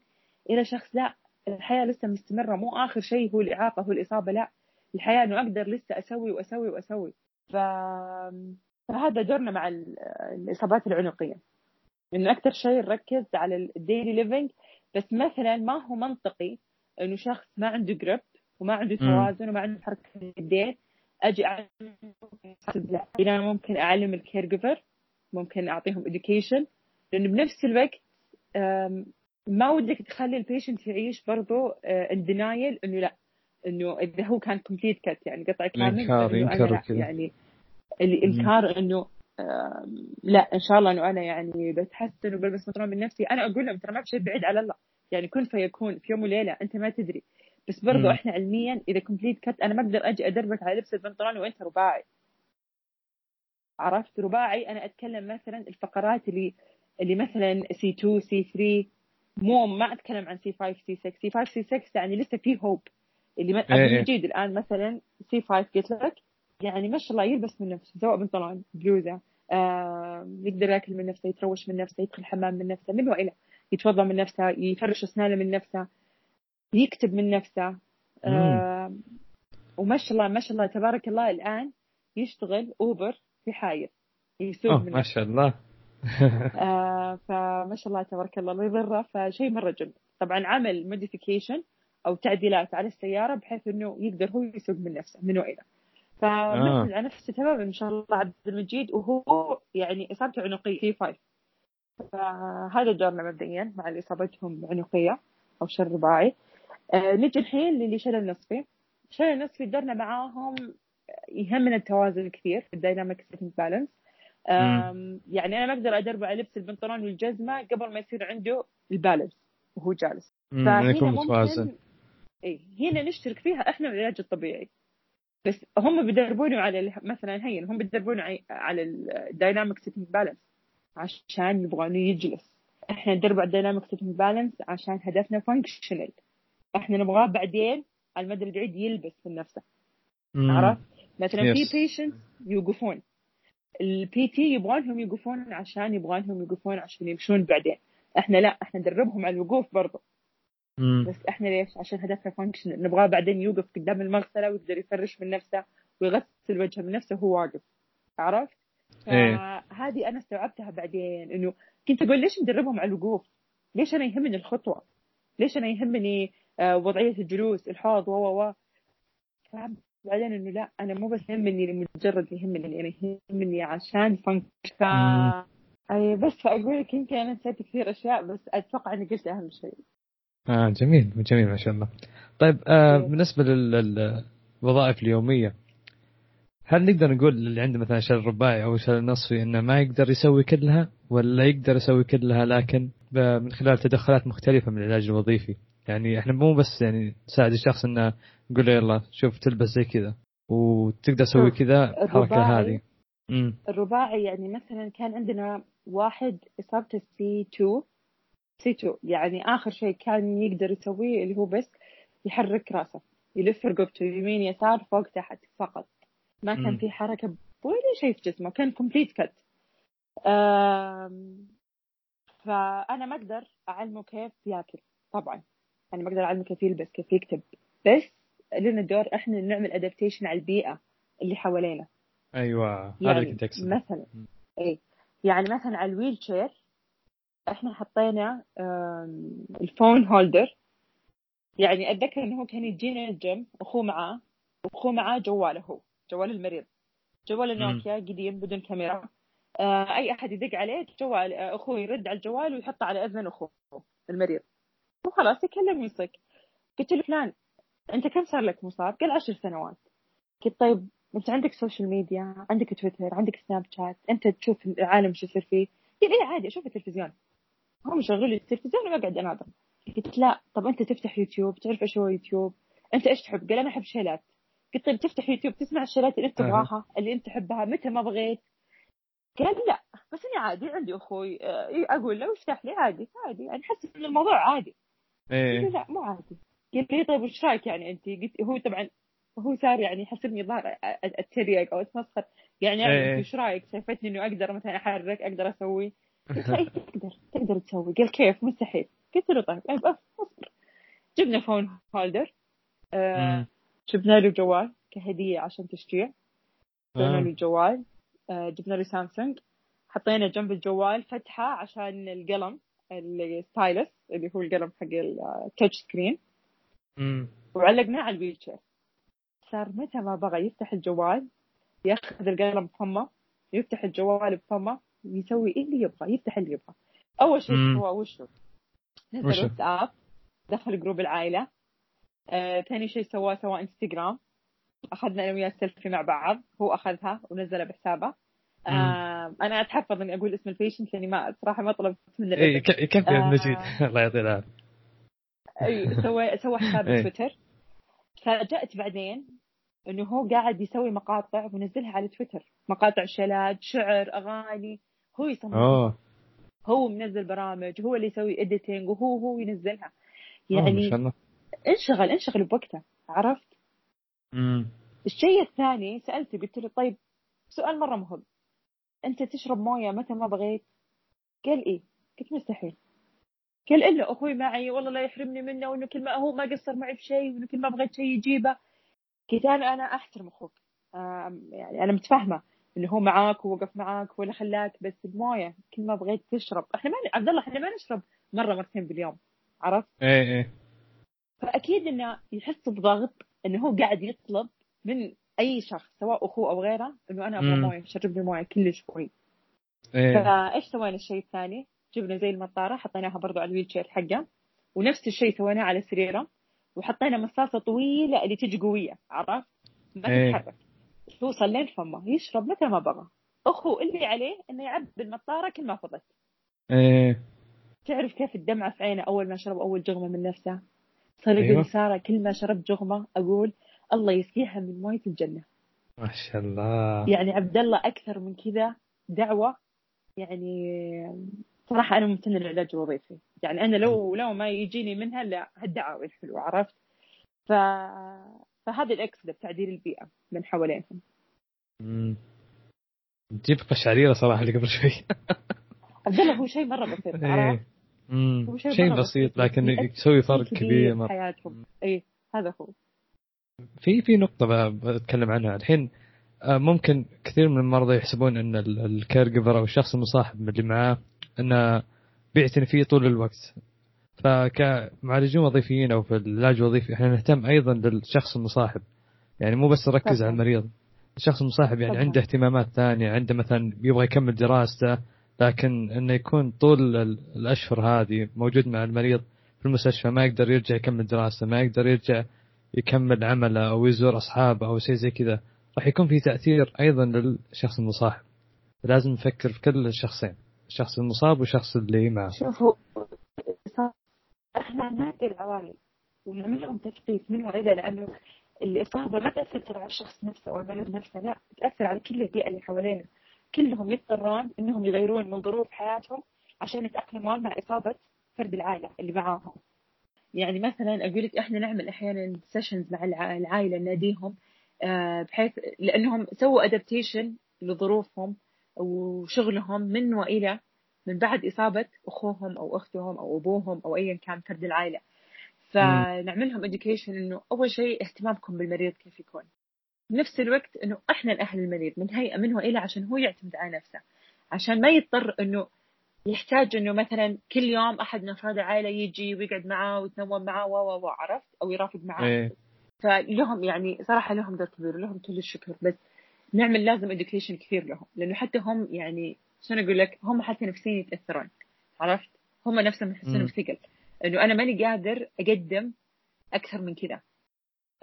إلى شخص لا الحياة لسه مستمرة. مو آخر شيء هو الإعاقة هو الإصابة لا. الحياة إنه أقدر لسه أسوي وأسوي وأسوي. ف... فهذا دورنا مع الإصابات العنقية. إنه أكثر شيء نركز على الديلي ليفنج بس مثلا ما هو منطقي إنه شخص ما عنده grip وما عنده توازن وما عنده حركة اليدين أجي اعلم لا ممكن أعلم ال caregiver ممكن أعطيهم education. لأنه بنفس الوقت ما ودك تخلي ال patient يعيش برضو ال denial إنه لا. إنه إذا هو كان complete cut يعني قطع كامل ينكر ينكر يعني الإنكار إنه لا إن شاء الله إنه أنا يعني بتحسن وبلبس بنطلون من نفسي. أنا أقول لهم ترى ما في شيء بعيد على الله. يعني كن فيكون في يوم وليلة أنت ما تدري. بس برضو إحنا علميا إذا complete cut أنا ما أقدر أجي أدربك على لبس البنطلون وأنت رباعي. عرفت؟ رباعي. أنا أتكلم مثلا الفقرات اللي اللي مثلا C 2 C 3 مو ما أتكلم عن سي 5 سي 6 سي 5 سي 6 يعني لسه في hope اللي عبد إيه، إيه. المجيد الآن مثلا C 5 قلت لك يعني ما شاء الله يلبس من نفسه سواء بنطلون بلوزة آه يقدر ياكل من نفسه يتروش من نفسه يدخل الحمام من نفسه من والى يتوضأ من نفسه يفرش أسنانه من نفسه يكتب من نفسه آه وما شاء الله ما شاء الله تبارك الله الآن يشتغل Uber في حاير يسوق ما شاء الله. آه فما شاء الله تبارك الله لا يضره فشيء مرة جميل. طبعا عمل modification أو تعديلات على السيارة بحيث إنه يقدر هو يسوق من نفسه من والى فمعتمد على نفسه تماما إن شاء الله عبد المجيد وهو يعني إصابته عنقية C five. فهذا دورنا مبدئيا مع اللي إصابتهم عنقية أو شلل رباعي. آه نجي الحين للي شلل نصفي شلل نصفي دورنا معاهم يهمنا التوازن كثير في ال dynamic sitting balance. يعني أنا ما أقدر ادربه على لبس البنطلون والجزمة قبل ما يصير عنده ال balance وهو جالس. فهنا ممكن اي هنا نشترك فيها إحنا العلاج الطبيعي. بس هم بيدربونه على مثلا هين هم بيدربونه على ال dynamic sitting balance عشان يبغونه يجلس. إحنا ندرب على ال dynamic sitting balance عشان هدفنا functional إحنا نبغاه بعدين على المدى البعيد يلبس من نفسه. عرفت؟ مثلا yes. في patient يوقفون ال PT يبغونهم يوقفون عشان يبغونهم يوقفون عشان يمشون بعدين. إحنا لا إحنا ندربهم على الوقوف برضه بس إحنا ليش؟ عشان هدفنا function نبغاه بعدين يوقف قدام المغسلة ويقدر يفرش من نفسه ويغسل وجهه من نفسه وهو واقف عرفت؟ إيه. فهذه أنا استوعبتها بعدين إنه كنت أقول ليش ندربهم على الوقوف؟ ليش أنا يهمني الخطوة؟ ليش أنا يهمني آه، وضعية الجلوس الحوض و و و بعدين إنه لا أنا مو بس يهمني مجرد يهمني أنا يهمني عشان function أي بس فاقول لك يمكن أنا نسيت كثير أشياء بس أتوقع إني قلت أهم شيء آه جميل جميل ما شاء الله. طيب آه. بالنسبة للوظائف اليومية هل نقدر نقول اللي عنده مثلا شلل رباعي أو شلل نصفي إنه ما يقدر يسوي كلها ولا يقدر يسوي كلها لكن من خلال تدخلات مختلفة من العلاج الوظيفي؟ يعني إحنا مو بس يعني نساعد الشخص إنه نقول له يلا شوف تلبس زي كذا وتقدر تسوي كذا الحركه هذه. الرباعي يعني مثلا كان عندنا واحد اصابته C 2 C 2 يعني آخر شيء كان يقدر يسويه اللي هو بس يحرك راسه يلف رقبته يمين يسار فوق تحت فقط. ما كان في حركة ولا شيء في جسمه كان complete cut فأنا ما أقدر أعلمه كيف ياكل. طبعا أنا ما أقدر أعلمه كيف يلبس كيف يكتب. بس لنا دور إحنا نعمل adaptation على البيئة اللي حوالينا. أيوه هذا يعني كنت اقصد مثلا اي يعني مثلا على ال wheelchair إحنا حطينا ال phone holder. يعني أتذكر انه هو كان يجينا الجيم وأخوه معاه وأخوه معاه جواله هو جوال المريض. جوال النوكيا قديم بدون كاميرا. آه أي أحد يدق عليه جوال آه، أخوه يرد على الجوال ويحطه على أذن أخوه المريض. وخلاص يكلم ويصك. قلت له فلان أنت كم صار لك مصاب؟ قال عشر سنوات. قلت طيب أنت عندك social media عندك تويتر عندك سناب شات أنت تشوف العالم شو يصير فيه؟ قال إيه عادي أشوف التلفزيون. هم يشغلوا لي التلفزيون واقعد أناظر. قلت لا طب أنت تفتح يوتيوب تعرف إيش هو يوتيوب؟ أنت إيش تحب؟ قال أنا أحب شيلات. قلت طيب تفتح يوتيوب تسمع الشيلات اللي أنت تبغاها اللي أنت تحبها متى ما بغيت؟ قال لا. بس اني عادي عندي أخوي آه، أقول له افتح لي عادي عادي. يعني حس إن الموضوع عادي. إيه. لا مو عادي. قال لي طيب وش رأيك يعني أنت؟ قلت هو طبعا هو صار يعني يحسبني ظاهر اتريق أو أتمسخر. يعني يعني إيه. إيش رأيك؟ شايفتني إنه أقدر مثلا أحرك أقدر أسوي. قلت له تقدر تقدر تسوي. قال كيف؟ مستحيل قلت له طيب اصبر جبنا فون هولدر. آه. جبنا له جوال كهدية عشان تشجيع جبنا آه. له جوال. آه جبنا له سامسونج. حطينا جنب الجوال فتحة عشان القلم ال stylus اللي هو القلم حق ال touch screen مم. وعلقناه على ال wheelchair صار متى ما بغى يفتح الجوال ياخذ القلم بفمه يفتح الجوال بفمه ويسوي إيه اللي يبغى يفتح اللي يبغى. أول شيء. سواه وشو؟ نزل؟ واتساب دخل group العائلة. آه، ثاني شيء سواه سوى انستغرام أخذنا أنا وياه سيلفي مع بعض هو أخذها ونزلها بحسابه. آه أنا أتحفظ إني أقول اسم ال patient لأني ما صراحة ما طلبت من إيه ك- كيف يا آه. مجيد الله يعطيه العافية. إي سوى سوى حساب. تويتر فاجأت بعدين إنه هو قاعد يسوي مقاطع وينزلها على تويتر مقاطع شيلات شعر أغاني. هو يصمم. اوه هو منزل برامج هو اللي يسوي editing وهو هو ينزلها. ما يعني انشغل انشغل بوقته عرفت؟ مم. الشيء الثاني سألته قلت له طيب سؤال مرة مهم. أنت تشرب موية متى ما بغيت؟ قال إيه؟ قلت مستحيل. قال إلا أخوي معي والله لا يحرمني منه وإنه كل ما هو ما قصر معي بشيء وإنه كل ما بغيت شيء يجيبه. قلت أنا أنا أحترم أخوك. آم، يعني أنا متفاهمة إنه هو معاك ووقف معاك ولا خلاك بس الموية كل ما بغيت تشرب إحنا ما عبد الله إحنا ما نشرب مرة مرتين باليوم عرفت إيه إيه فأكيد إنه يحس بضغط إنه هو قاعد يطلب من أي شخص سواء أخوه أو غيره إنه أنا أبغى. موية شربني موية كل شوي إيه فإيش سوينا الشيء الثاني؟ جبنا زي المطارة حطيناها برضو على ال wheelchair حقه ونفس الشيء سويناه على سريره وحطينا مصاصة طويلة اللي تجي قوية عرفت؟ ما إيه. تتحرك توصل لين فمه يشرب متى ما بغى. أخو اللي عليه إنه يعبي المطارة كل ما فضت. إيه. تعرف كيف الدمعة في عينه أول ما شرب أول جغمة من نفسه؟ صار يقول أيوة. لي سارة كل ما شربت جغمة أقول الله يسقيها من موية الجنة. ما شاء الله. يعني عبد الله أكثر من كذا دعوة يعني صراحة أنا ممتنة للعلاج الوظيفي. يعني أنا لو لو ما يجيني منها لا هالدعاوي الحلوة عرفت؟ ف... فهذا الإكس تعديل البيئة من حوالينهم. مم. تجيب قشعريرة صراحة اللي قبل شوي. عبد الله هو شيء مرة بسيط مم. هو شيء شيء بسيط. لكن يسوي فرق كبير. مرة حياتهم. إيه هذا هو. في في نقطة بتكلم عنها. الحين آه، ممكن كثير من المرضى يحسبون إن الكير جيفر أو الشخص المصاحب اللي معاه إنه بيعتني فيه طول الوقت. فكمعالجين وظيفيين أو في العلاج الوظيفي إحنا نهتم أيضا للشخص المصاحب. يعني مو بس نركز. على المريض. الشخص المصاحب يعني طبعاً. عنده اهتمامات ثانية عنده مثلا يبغى يكمل دراسته لكن إنه يكون طول ال- الأشهر هذه موجود مع المريض في المستشفى ما يقدر يرجع يكمل دراسته ما يقدر يرجع يكمل عمله أو يزور أصحابه أو شيء زي كذا. راح يكون في تأثير أيضا للشخص المصاحب. لازم نفكر في كل الشخصين الشخص المصاب والشخص اللي معه. شوفوا صار- إحنا نعطي العوامل ونعمل لهم تثقيف من وإلى لأنه الإصابة ما تأثر على الشخص نفسه أو المريض نفسه لا تأثر على كل البيئة اللي حوالينا. كلهم يضطرون إنهم يغيرون من ظروف حياتهم عشان يتأقلمون مع إصابة فرد العائلة اللي معاهم. يعني مثلا أقول لك إحنا نعمل أحيانا sessions مع الع- العائلة ناديهم آه، بحيث لأنهم سووا adaptation لظروفهم وشغلهم من وإلى من بعد إصابة أخوهم أو أختهم أو أبوهم أو أيا كان فرد العائلة. فنعمل لهم education إنه أول شيء اهتمامكم بالمريض كيف يكون. بنفس الوقت إنه إحنا الأهل المريض من هيئة من وإلى عشان هو يعتمد على نفسه. عشان ما يضطر إنه يحتاج إنه مثلا كل يوم أحد من أفراد العائلة يجي ويقعد معاه ويتنوم معاه و و و عرفت؟ أو يرافق معاه إيه. فلهم يعني صراحة لهم دور كبير ولهم كل الشكر بس نعمل لازم education كثير لهم لأنه حتى هم يعني شلون أقول لك؟ هم حتى نفسيا يتأثرون عرفت؟ هم نفسهم يحسون. بثقل. إنه أنا ماني قادر أقدم أكثر من كذا.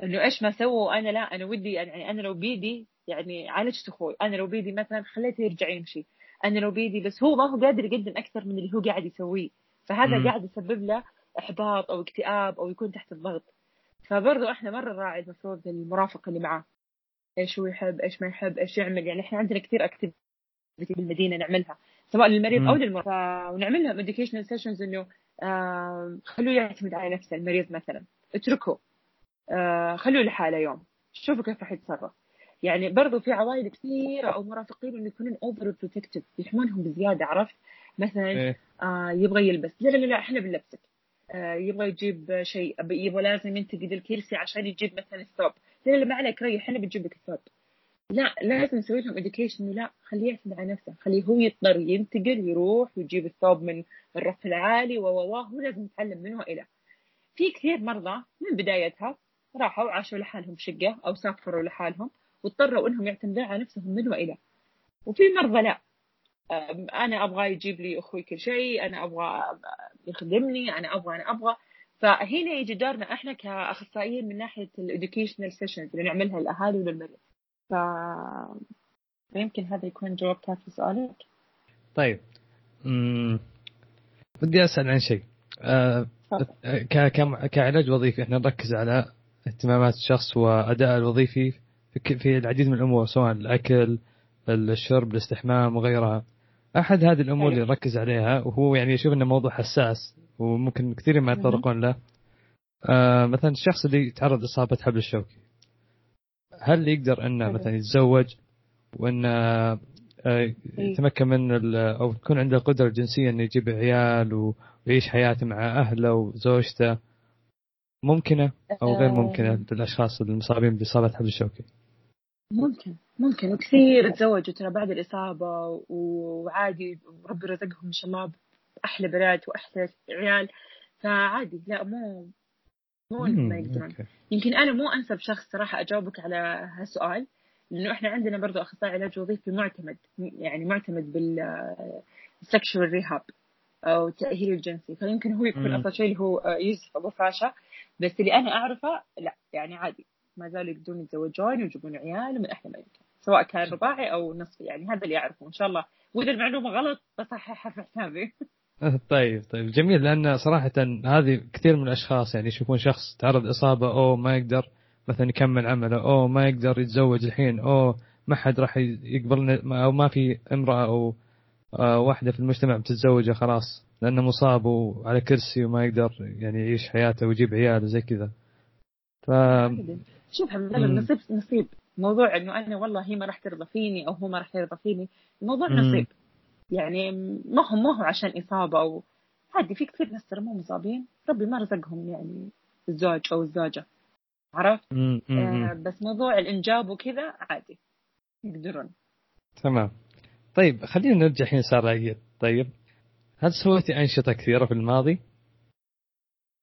إنه إيش ما سووا؟ أنا لا أنا ودي يعني أنا لو بيدي يعني عالجت أخوي. أنا لو بيدي مثلا خليته يرجع يمشي. أنا لو بيدي بس هو ما هو قادر يقدم أكثر من اللي هو قاعد يسويه. فهذا مم. قاعد يسبب له إحباط أو اكتئاب أو يكون تحت الضغط. فبرضو إحنا مرة نراعي المفروض المرافق اللي معاه. إيش هو يحب؟ إيش ما يحب؟ إيش يعمل؟ يعني إحنا عندنا كثير activity بالمدينة نعملها سواء للمريض. أو للمرضى ونعمل لهم educational sessions إنه آه خلوه يعتمد على نفسه المريض مثلا. اتركه. آه خلوه لحاله يوم. شوفوا كيف راح يتصرف. يعني برضو في عوائل كثيرة أو مرافقين إنه يكونون overprotective يحمونهم بزيادة عرفت؟ مثلا إيه. آه يبغى يلبس. لا لا لا, إحنا بنلبسك. آه يبغى يجيب شيء يبغى لازم ينتقد الكرسي عشان يجيب مثلا الثوب. لا لا ما عليك ريح إحنا بنجيب لك الثوب. لا لازم نسوي لهم إنه لا خليه يعتمد على نفسه خليه هو يضطر ينتقل يروح ويجيب الثوب من الرف العالي و هو لازم يتعلم منه إلى في كثير مرضى من بدايتها راحوا وعاشوا لحالهم شقة أو سافروا لحالهم واضطروا إنهم يعتمدون على نفسهم من وإلى. وفي مرضى لا. أنا أبغى يجيب لي أخوي كل شيء أنا أبغى يخدمني أنا أبغى أنا أبغى. فهنا يجي دورنا إحنا كأخصائيين من ناحية ال educational sessions اللي نعملها للأهالي وللمريض. ف فيمكن هذا يكون جواب كافي سؤالك. طيب. بدي أسأل عن شيء. كم- كعلاج وظيفي إحنا نركز على اهتمامات الشخص وأداء الوظيفي في العديد من الأمور سواء الأكل الشرب الاستحمام وغيرها. أحد هذه الأمور اللي. نركز عليها وهو يعني يشوف إنه موضوع حساس وممكن كثير ما يتطرقون له. آه مثلا الشخص اللي يتعرض لإصابة حبل الشوكي. هل يقدر انه حلو. مثلا يتزوج وانه آه، إيه. يتمكن من أو تكون عنده القدرة الجنسية انه يجيب عيال ويعيش حياته مع أهله وزوجته؟ ممكنة أو غير ممكنة للأشخاص المصابين بإصابة حبل الشوكي ممكن ممكن. وكثير تزوجوا ترى بعد الإصابة وعادي ربي رزقهم شباب أحلى بنات وأحلى عيال. فعادي لا مو مو ما يقدرون. يمكن أنا مو أنسب شخص صراحة أجاوبك على هالسؤال لأنه إحنا عندنا برضو أخصائي علاج وظيفي معتمد يعني معتمد بال sexual rehab أو التأهيل الجنسي. فيمكن هو يكون. أفضل شيء اللي هو آه، يوسف أبو فاشا. بس اللي أنا أعرفه لا يعني عادي. ما زالوا يقدرون يتزوجون ويجيبون عيال من أحلى ما يمكن. سواء كان رباعي أو نصفي يعني هذا اللي أعرفه. إن شاء الله وإذا المعلومة غلط بصححها في حسابي طيب طيب جميل لأن صراحة هذه كثير من الأشخاص يعني يشوفون شخص تعرض اصابه أو ما يقدر مثلا يكمل عمله أو ما يقدر يتزوج الحين أو ما حد راح يقبل أو ما في امرأة أو آه، واحدة في المجتمع بتتزوجه خلاص لأنه مصاب وعلى كرسي وما يقدر يعني يعيش حياته ويجيب عيال وزي كذا ف شوف. النصيب نصيب موضوع إنه أنا والله هي ما راح ترضى فيني أو هو ما راح يرضى فيني الموضوع مم. نصيب يعني ما هو ما هو عشان إصابة أو عادي في كثير ناس ترى مو مصابين. ربي ما رزقهم يعني الزوج أو الزوجة عرفت؟ آه. بس موضوع الإنجاب وكذا عادي يقدرون. تمام. طيب خلينا نرجع الحين سارة طيب هل سويتي أنشطة كثيرة في الماضي؟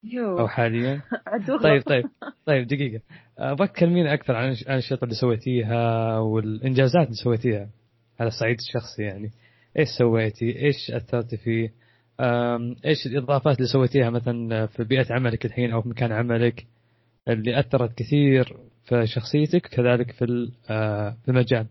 يو أو حاليا؟ طيب طيب طيب دقيقة. أبغاك تكلميني أكثر عن الأنش- الأنشطة اللي سويتيها والإنجازات اللي سويتيها على الصعيد الشخصي يعني؟ إيش سويتي؟ إيش أثرتي فيه؟ أم، إيش الإضافات اللي سويتيها مثلا في بيئة عملك الحين أو في مكان عملك اللي أثرت كثير في شخصيتك كذلك في آه، في المجال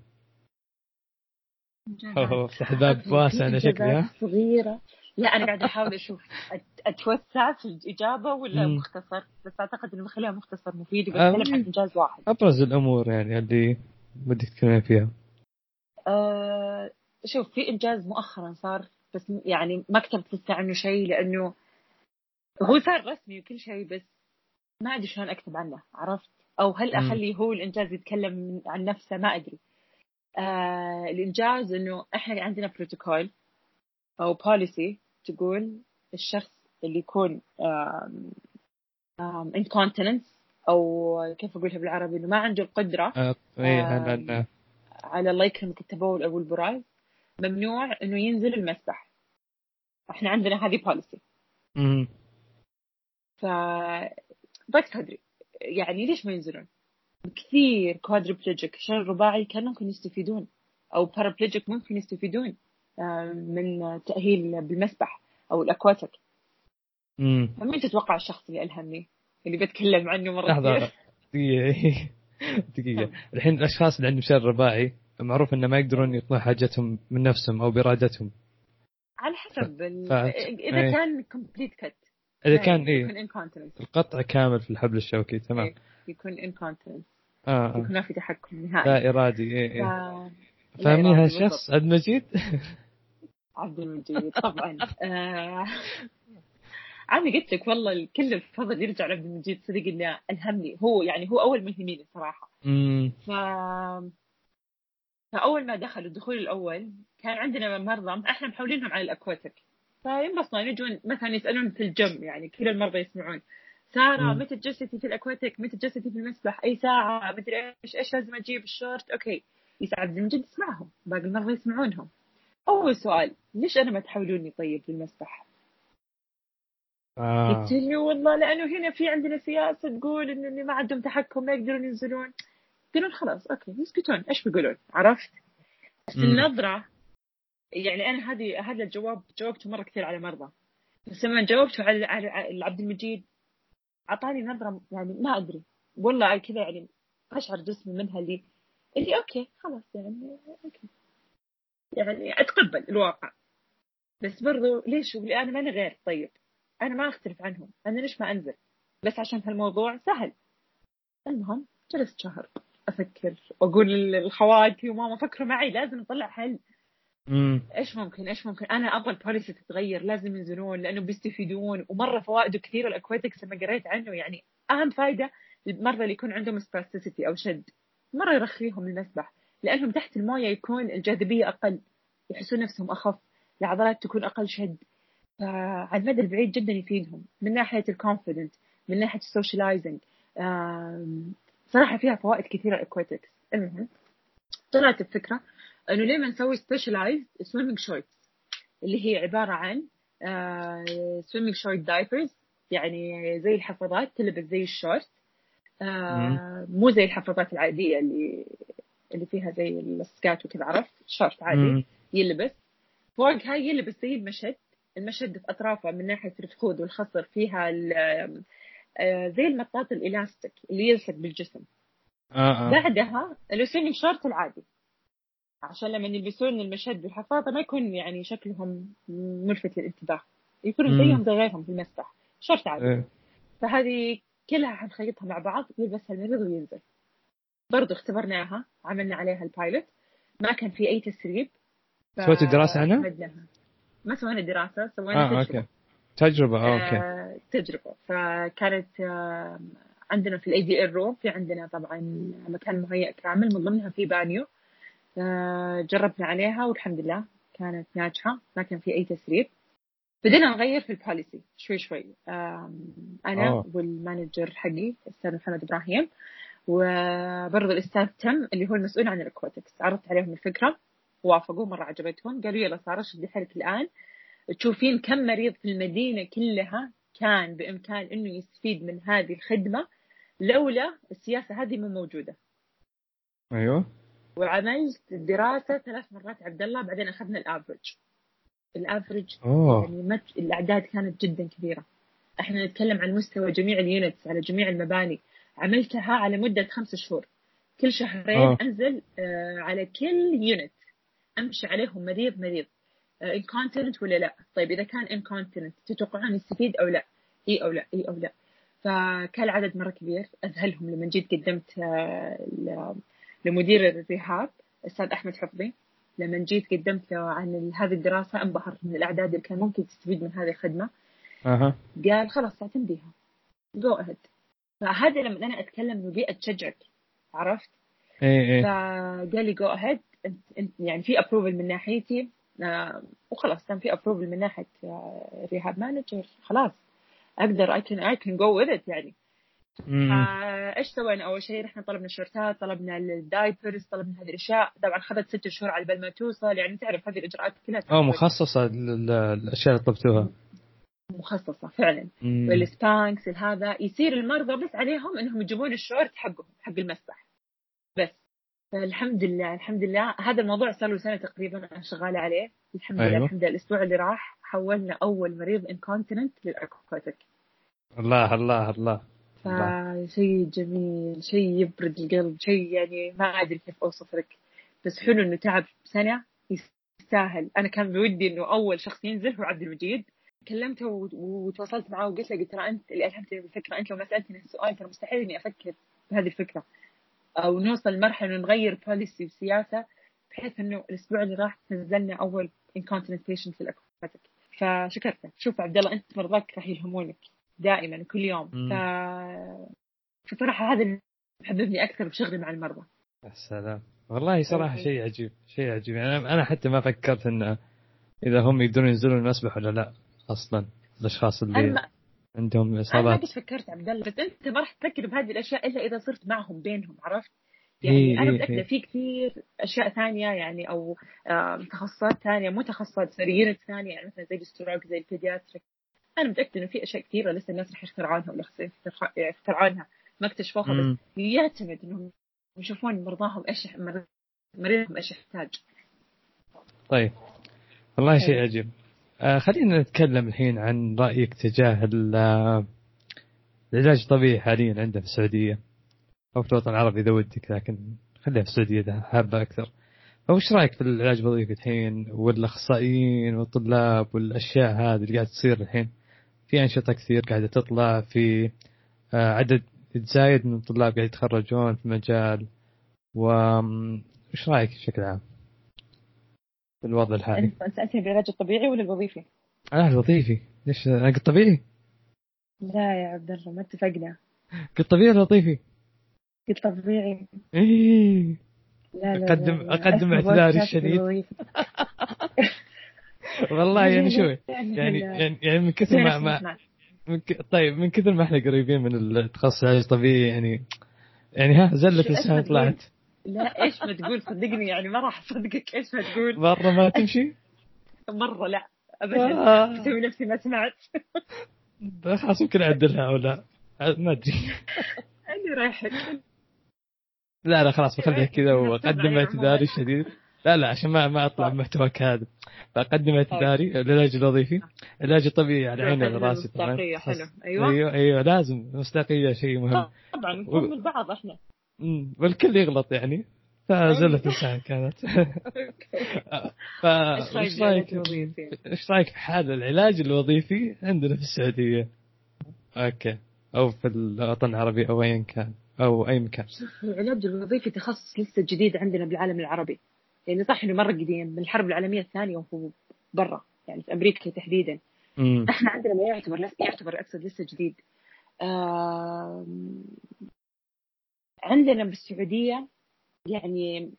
فتح باب واسع أنا شكلي ها؟ صغيرة لا أنا قاعدة أحاول أشوف أت- أتوسع في الإجابة ولا مم. مختصر بس أعتقد إنه بخليها مختصر مفيد آه، وبتكلم عن إنجاز واحد أبرز الأمور يعني اللي بدك تتكلمين فيها أه شوف في إنجاز مؤخرا صار بس يعني ما كتبت لسه عنه شيء لأنه هو صار رسمي وكل شيء بس ما أدري شلون أكتب عنه عرفت؟ أو هل مم. أخلي هو الإنجاز يتكلم عن نفسه؟ ما أدري. آه الإنجاز إنه إحنا عندنا بروتوكول أو بوليسي تقول الشخص اللي يكون incontinence أو كيف أقولها بالعربي إنه ما عنده القدرة آه، إيه على الله يكرمك التبول أو البراز. ممنوع إنه ينزل المسبح. إحنا عندنا هذه policy مم. ف بس تدري يعني ليش ما ينزلون؟ كثير quadriplegic شلل رباعي كان ممكن يستفيدون أو paraplegic ممكن يستفيدون آه، من تأهيل بالمسبح أو ال aquatic مم. فمين تتوقع الشخص اللي ألهمني؟ اللي بتكلم عنه مرة لحظة كثير. دقيقة دقيقة. الحين الأشخاص اللي عندهم شلل رباعي معروف إنه ما يقدرون يقضون حاجتهم من نفسهم أو بإرادتهم. على حسب. فأنت- إذا إيه. كان كومبليت كت إذا كان يكون إيه انكونتنس القطع كامل في الحبل الشوكي تمام. إيه. يكون انكونتنس آه يكون آه. ما في تحكم نهائي. لا إرادي إيه ف... إيه لا فاهمني إرادي هالشخص عبد المجيد؟ عبد المجيد طبعا. آه، عمي قلت لك والله كل الفضل يرجع لعبد المجيد صدق إنه ألهمني. هو يعني هو أول ملهمين الصراحه امم ف فأول ما دخل الدخول الأول كان عندنا مرضى إحنا محولينهم على ال aquatic. فينبسطوا يجون مثلا يسألون في الجم يعني كل المرضى يسمعون. سارة. متى تجسدي في ال aquatic؟ متى تجسدي في المسبح؟ أي ساعة؟ مدري إيش إيش لازم أجيب؟ الشورت؟ okay. يسعد من جد يسمعهم. باقي المرضى يسمعونهم. أول سؤال ليش أنا ما تحولوني طيب للمسبح؟ آه. قلت له والله لأنه هنا في عندنا سياسة تقول انه اللي ما عندهم تحكم ما يقدرون ينزلون. يقولون خلاص okay يسكتون إيش بيقولون؟ عرفت؟ بس. النظرة يعني أنا هذه هذا الجواب جاوبته مرة كثير على مرضى. بس لما جاوبته على على على عبد المجيد أعطاني نظرة يعني ما أدري. والله كذا يعني أشعر جسمي منها اللي اللي okay خلاص يعني أوكي. يعني أتقبل الواقع. بس برضو ليش؟ أنا ماني غير طيب. أنا ما أختلف عنهم. أنا ليش ما أنزل؟ بس عشان هالموضوع سهل. المهم جلست شهر. أفكر وأقول لخواتي وماما فكروا معي لازم نطلع حل. امم إيش ممكن إيش ممكن؟ أنا أبغى ال policy تتغير لازم ينزلون لأنه بيستفيدون. ومرة فوائده كثيره ال aquatics لما قريت عنه يعني أهم فائده المرضى اللي يكون عندهم spasticity أو شد. مرة يرخيهم المسبح لأنهم تحت الموية يكون الجاذبية أقل يحسون نفسهم أخف العضلات تكون أقل شد. فعلى المدى البعيد جدا يفيدهم. من ناحية ال confident من ناحية ال socializing صراحة فيها فوائد كثيرة ال aquatics المهم طلعت الفكرة إنه ليه ما نسوي specialized swimming shorts اللي هي عبارة عن swimming short diapers يعني زي الحفاضات تلبس زي الشورت. آه، مو زي الحفاضات العادية اللي اللي فيها زي السكات وكذا عرفت؟ شورت عادي مم. يلبس. فوقها يلبس زي المشد. المشد في أطرافه من ناحية الفخذ والخصر فيها ال- زي المطاط الإلاستيك اللي يلصق بالجسم. آه آه. بعدها ال swimming short العادي. عشان لما يلبسون المشد والحفاضه ما يكون يعني شكلهم ملفت للانتباه. يكونوا. زيهم زي غيرهم في المسبح. شورت عادي. إيه. فهذه كلها حنخيطها مع بعض يلبسها المريض وينزل. برضو اختبرناها عملنا عليها ال pilot ما كان في أي تسريب. ف- سويتوا دراسة عنها؟ ما سوينا دراسة سوينا آه تجربة. أوكي. تجربة آه، okay. آه، تجربة. فكانت عندنا في ال ADL room في عندنا طبعا مكان مهيأ كامل من ضمنها في بانيو. آه، جربنا عليها والحمد لله كانت ناجحة ما كان في أي تسريب. بدينا نغير في ال policy شوي شوي. أنا آه. وال manager حقي الأستاذ محمد إبراهيم وبرضه الأستاذ تم اللي هو المسؤول عن الأكواتكس. عرضت عليهم الفكرة وافقوا مرة عجبتهم. قالوا يلا سارة شدي حيلك الآن. تشوفين كم مريض في المدينة كلها كان بإمكان إنه يستفيد من هذه الخدمة لولا السياسة هذه مو موجودة. أيوه. وعملت دراسة ثلاث مرات عبد الله بعدين أخذنا الأفرج الأفرج يعني مت... الأعداد كانت جدا كبيرة. إحنا نتكلم عن مستوى جميع ال units على جميع المباني. عملتها على مدة خمس شهور. كل شهرين آه. أنزل آه على كل unit. أمشي عليهم مريض مريض. incontinent ولا لا؟ طيب إذا كان incontinent تتوقعون يستفيد أو لا؟ إي أو لا إي أو لا. فكان العدد مرة كبير أذهلهم لما جيت قدمت آه، لمدير ال rehab الأستاذ أحمد حفظي. لما جيت قدمت له عن هذه الدراسة انبهر من الأعداد اللي كان ممكن تستفيد من هذه الخدمة. أها. قال خلاص اعتمديها. go ahead فهذا لما أنا أتكلم إنه بيئة تشجعك عرفت؟ إيه إيه فقال لي go ahead يعني في approval من ناحيتي. آه، وخلاص كان في approval من ناحية ال rehab manager خلاص أقدر اي كان اي كان go with يعني. مم. آه، إيش سوينا؟ أول شيء رحنا طلبنا ال shortات طلبنا ال diapers طلبنا هذه الأشياء. طبعا أخذت ست شهور على بال ما توصل. يعني تعرف هذه الإجراءات كلها آه مخصصة لل- الاشياء اللي طلبتوها. مخصصة فعلا. وال Spanx هذا يصير المرضى بس عليهم إنهم يجيبون الشورت حقهم حق المسبح. بس. فالحمد لله الحمد لله. هذا الموضوع صار له سنة تقريبا أنا شغالة عليه. الحمد لله أيوة. الحمد لله. الأسبوع اللي راح حولنا أول مريض incontinent لل aquatic. الله الله الله. الله. فشيء جميل شيء يبرد القلب شيء يعني ما أدري كيف اوصف لك بس حلو إنه تعب سنة يستاهل. أنا كان بودي إنه أول شخص ينزل هو عبد المجيد. كلمته وتواصلت معاه وقلت له قلت ترى أنت اللي الهمتني بالفكرة أنت لو ما سالتني السؤال ترى مستحيل إني أفكر بهذه الفكرة. أو نوصل لمرحلة نغير بوليسي وسياسه بحيث إنه الأسبوع اللي راح نزلنا أول patient في الأكواتيك. فشكرته شوف عبد الله أنت مرضاك راح يلهمونك دائما كل يوم. ف فصراحة هذا اللي محببني أكثر بشغلي مع المرضى. السلام والله صراحة شيء عجيب شيء عجيب. يعني أنا حتى ما فكرت إنه إذا هم يقدرون ينزلون المسبح ولا لا أصلا الأشخاص اللي عندهم أنا ما إصابات فكرت عبد الله بس أنت ما راح تفكر بهذه الأشياء إلا إذا صرت معهم بينهم عرفت؟ يعني إيه أنا إيه متأكدة إيه. في كثير أشياء ثانية يعني أو آه، تخصصات ثانية مو تخصصات unit ثانية يعني مثلا زي ال stroke زي ال pediatric أنا متأكدة إنه في أشياء كثيرة لسه الناس راح يخترعونها ولا يخترع- يخترعونها ما اكتشفوها. بس يعتمد إنهم يشوفون مرضاهم إيش مريضهم إيش يحتاج طيب والله شيء أيوة. عجيب خلينا نتكلم الحين عن رأيك تجاه آه، العلاج الطبيعي حاليا عندنا في السعودية. أو في الوطن العربي إذا ودك لكن خليها في السعودية ده حابة أكثر. فوش رأيك في العلاج الوظيفي الحين والأخصائيين والطلاب والأشياء هذه اللي قاعدة تصير الحين؟ في أنشطة كثير قاعدة تطلع في آه، عدد يتزايد من الطلاب قاعد يتخرجون في المجال. وش رأيك بشكل عام؟ في الوضع الحالي؟ سألتني بالعلاج الطبيعي ولا الوظيفي؟ أنا الوظيفي ليش أنا قلت طبيعي؟ لا يا عبد الله ما اتفقنا قلت طبيعي ولا وظيفي؟ قلت طبيعي إيه لا لا أقدم- لا أسمع اعتذاري الشديد. والله يعني شوي يعني. يعني يعني من كثر ما, ما. من ك... طيب من كثر ما إحنا قريبين من التخصص العلاج الطبيعي يعني يعني ها زلة شو لسان اسمه طلعت لا إيش ما تقول؟ صدقني يعني ما راح أصدقك. إيش ما تقول؟ مرة ما تمشي؟ مرة لا آه. ابدا أسوي نفسي ما سمعت. خلاص يمكن أعدلها أو لا. ما أدري. اني رايحك لا لا خلاص بخليها كذا وأقدم. اعتذاري الشديد لا لا عشان ما ما أطلع بمحتوى كاذب فاقدم اعتذاري العلاج الوظيفي. العلاج الطبيعي على عيني وعلى راسي طبعا. مصداقية، حلو. أيوة. أيوه أيوه لازم. مصداقيه شيء مهم. طبعا نكون من بعض إحنا. والكل يغلط يعني. فزلة لسان كانت. إيش فايش رأيك؟ رايك؟ إيش في حال العلاج الوظيفي عندنا في السعودية؟ أوكي. أو في الوطن العربي أو ايا كان. أو أي مكان. العلاج الوظيفي تخصص لسه جديد عندنا بالعالم العربي. يعني صح إنه مرة قديم من الحرب العالمية الثانية وهو برا يعني في أمريكا تحديدا. امم إحنا عندنا ما يعتبر لسه يعتبر أقصد لسه جديد. عندنا بالسعودية يعني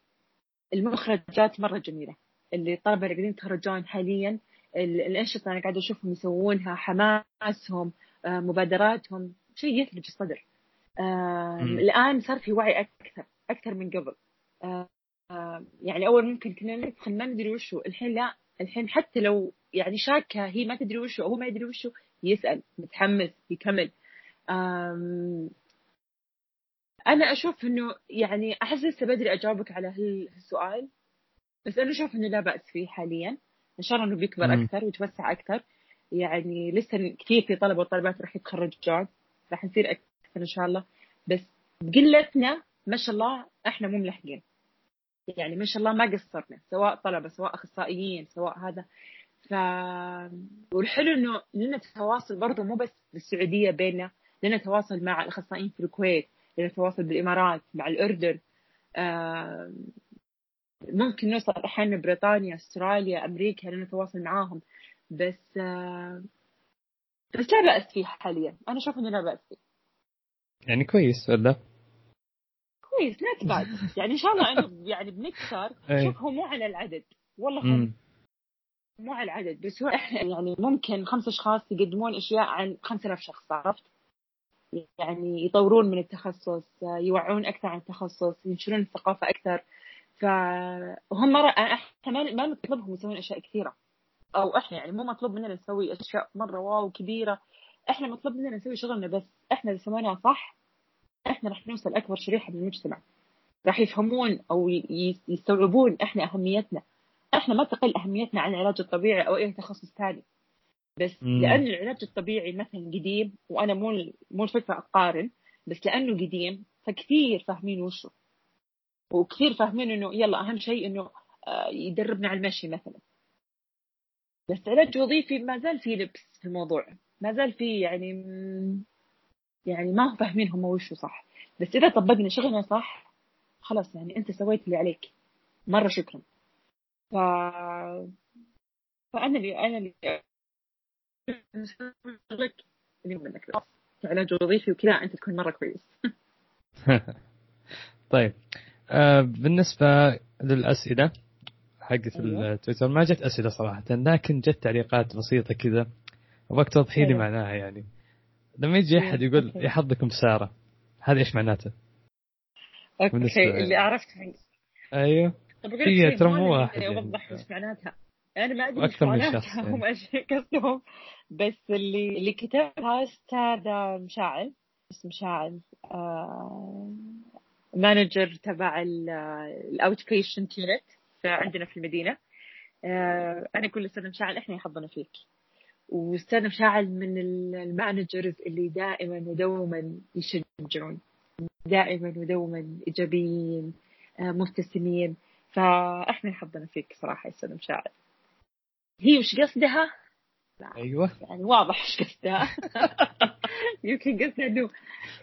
المخرجات مرة جميلة. اللي الطلبه اللي قاعدين يتخرجون حاليا ال- الأنشطة أنا قاعدة أشوفهم يسوونها حماسهم آه، مبادراتهم شيء يثلج الصدر. آم، مم. الآن صار في وعي أكثر أكثر من قبل. آه، آه، يعني أول ممكن كنا ندخل ما ندري وشو الحين لا. الحين حتى لو يعني شاكة هي ما تدري وشو أو هو ما يدري وشو يسأل متحمس يكمل. أنا أشوف إنه يعني أحس لسه بدري أجاوبك على هالسؤال بس أنا أشوف إنه لا بأس فيه حاليا. إن شاء الله إنه بيكبر مم. أكثر ويتوسع أكثر. يعني لسه كثير في طلبة وطالبات راح يتخرجون راح نصير أكثر إن شاء الله. بس بقلتنا ما شاء الله إحنا مو ملحقين. يعني ما شاء الله ما قصرنا سواء طلبة سواء أخصائيين سواء هذا. ف والحلو إنه لنا تواصل برضه مو بس بالسعودية بيننا لنا تواصل مع الأخصائيين في الكويت لنا تواصل بالإمارات مع الأردن. آم، ممكن نوصل أحيانا بريطانيا أستراليا أمريكا لنا تواصل معاهم. بس بس لا بأس فيه حاليا. أنا أشوف إنه لا بأس فيه. يعني كويس ولا؟ كويس نت باد يعني إن شاء الله إنه يعني بنكسر. إيه. شوف هو مو على العدد. والله امم مو على العدد. بس هو إحنا يعني ممكن خمس أشخاص يقدمون أشياء عن 5000 شخص عرفت؟ يعني يطورون من التخصص يوعون أكثر عن التخصص ينشرون الثقافة أكثر. فهم مرة إحنا ما نطلبهم يسوون أشياء كثيرة. أو إحنا يعني مو مطلوب مننا نسوي أشياء مرة واو كبيرة. إحنا مطلوب مننا نسوي شغلنا بس. إحنا إذا سويناها صح إحنا راح نوصل أكبر شريحة من المجتمع. راح يفهمون ي- يستوعبون إحنا أهميتنا. إحنا ما تقل أهميتنا عن العلاج الطبيعي أو أي تخصص ثاني. بس مم. لأن العلاج الطبيعي مثلا قديم وأنا مو مو الفكرة أقارن بس لأنه قديم فكثير فاهمين وشه وكثير فاهمين إنه يلا أهم شيء إنه آه، يدربنا على المشي مثلا. بس علاج وظيفي ما زال في لبس في الموضوع. ما زال في يعني يعني ما هم فاهمين هم وشو صح. بس إذا طبقنا شغلنا صح خلاص يعني أنت سويت اللي عليك. مرة شكرا. ف فأنا اللي أنا اللي اليوم منك علاج وظيفي وكذا انت تكون مره كويس طيب آه بالنسبة للأسئلة حقت أيوة. التويتر ما جت أسئلة صراحة لكن جت تعليقات بسيطة كذا ابغاك توضحي لي أيوة. معناها يعني. لما يجي أحد يقول يحظكم سارة هذا إيش معناته؟ okay اللي عرفت أيوه. هي ترى مو واحد يعني. أوضح إيش معناتها. أنا ما أدري إيش معناتها هم إيش قصدهم. بس اللي اللي كتبها أستاذ مشاعل اسم مشاعل آه manager تبع ال outpatient unit عندنا في المدينة. آه أنا أقول لاستاذ مشاعل إحنا يا حظنا فيك. واستاذ مشاعل من ال managers اللي دائما ودوما يشجعون دائما ودوما إيجابيين آه، مبتسمين. فإحنا يا حظنا فيك صراحة يا أستاذ مشاعل. هي وش قصدها؟ أيوه. يعني واضح إيش قصدها يمكن قصدها انه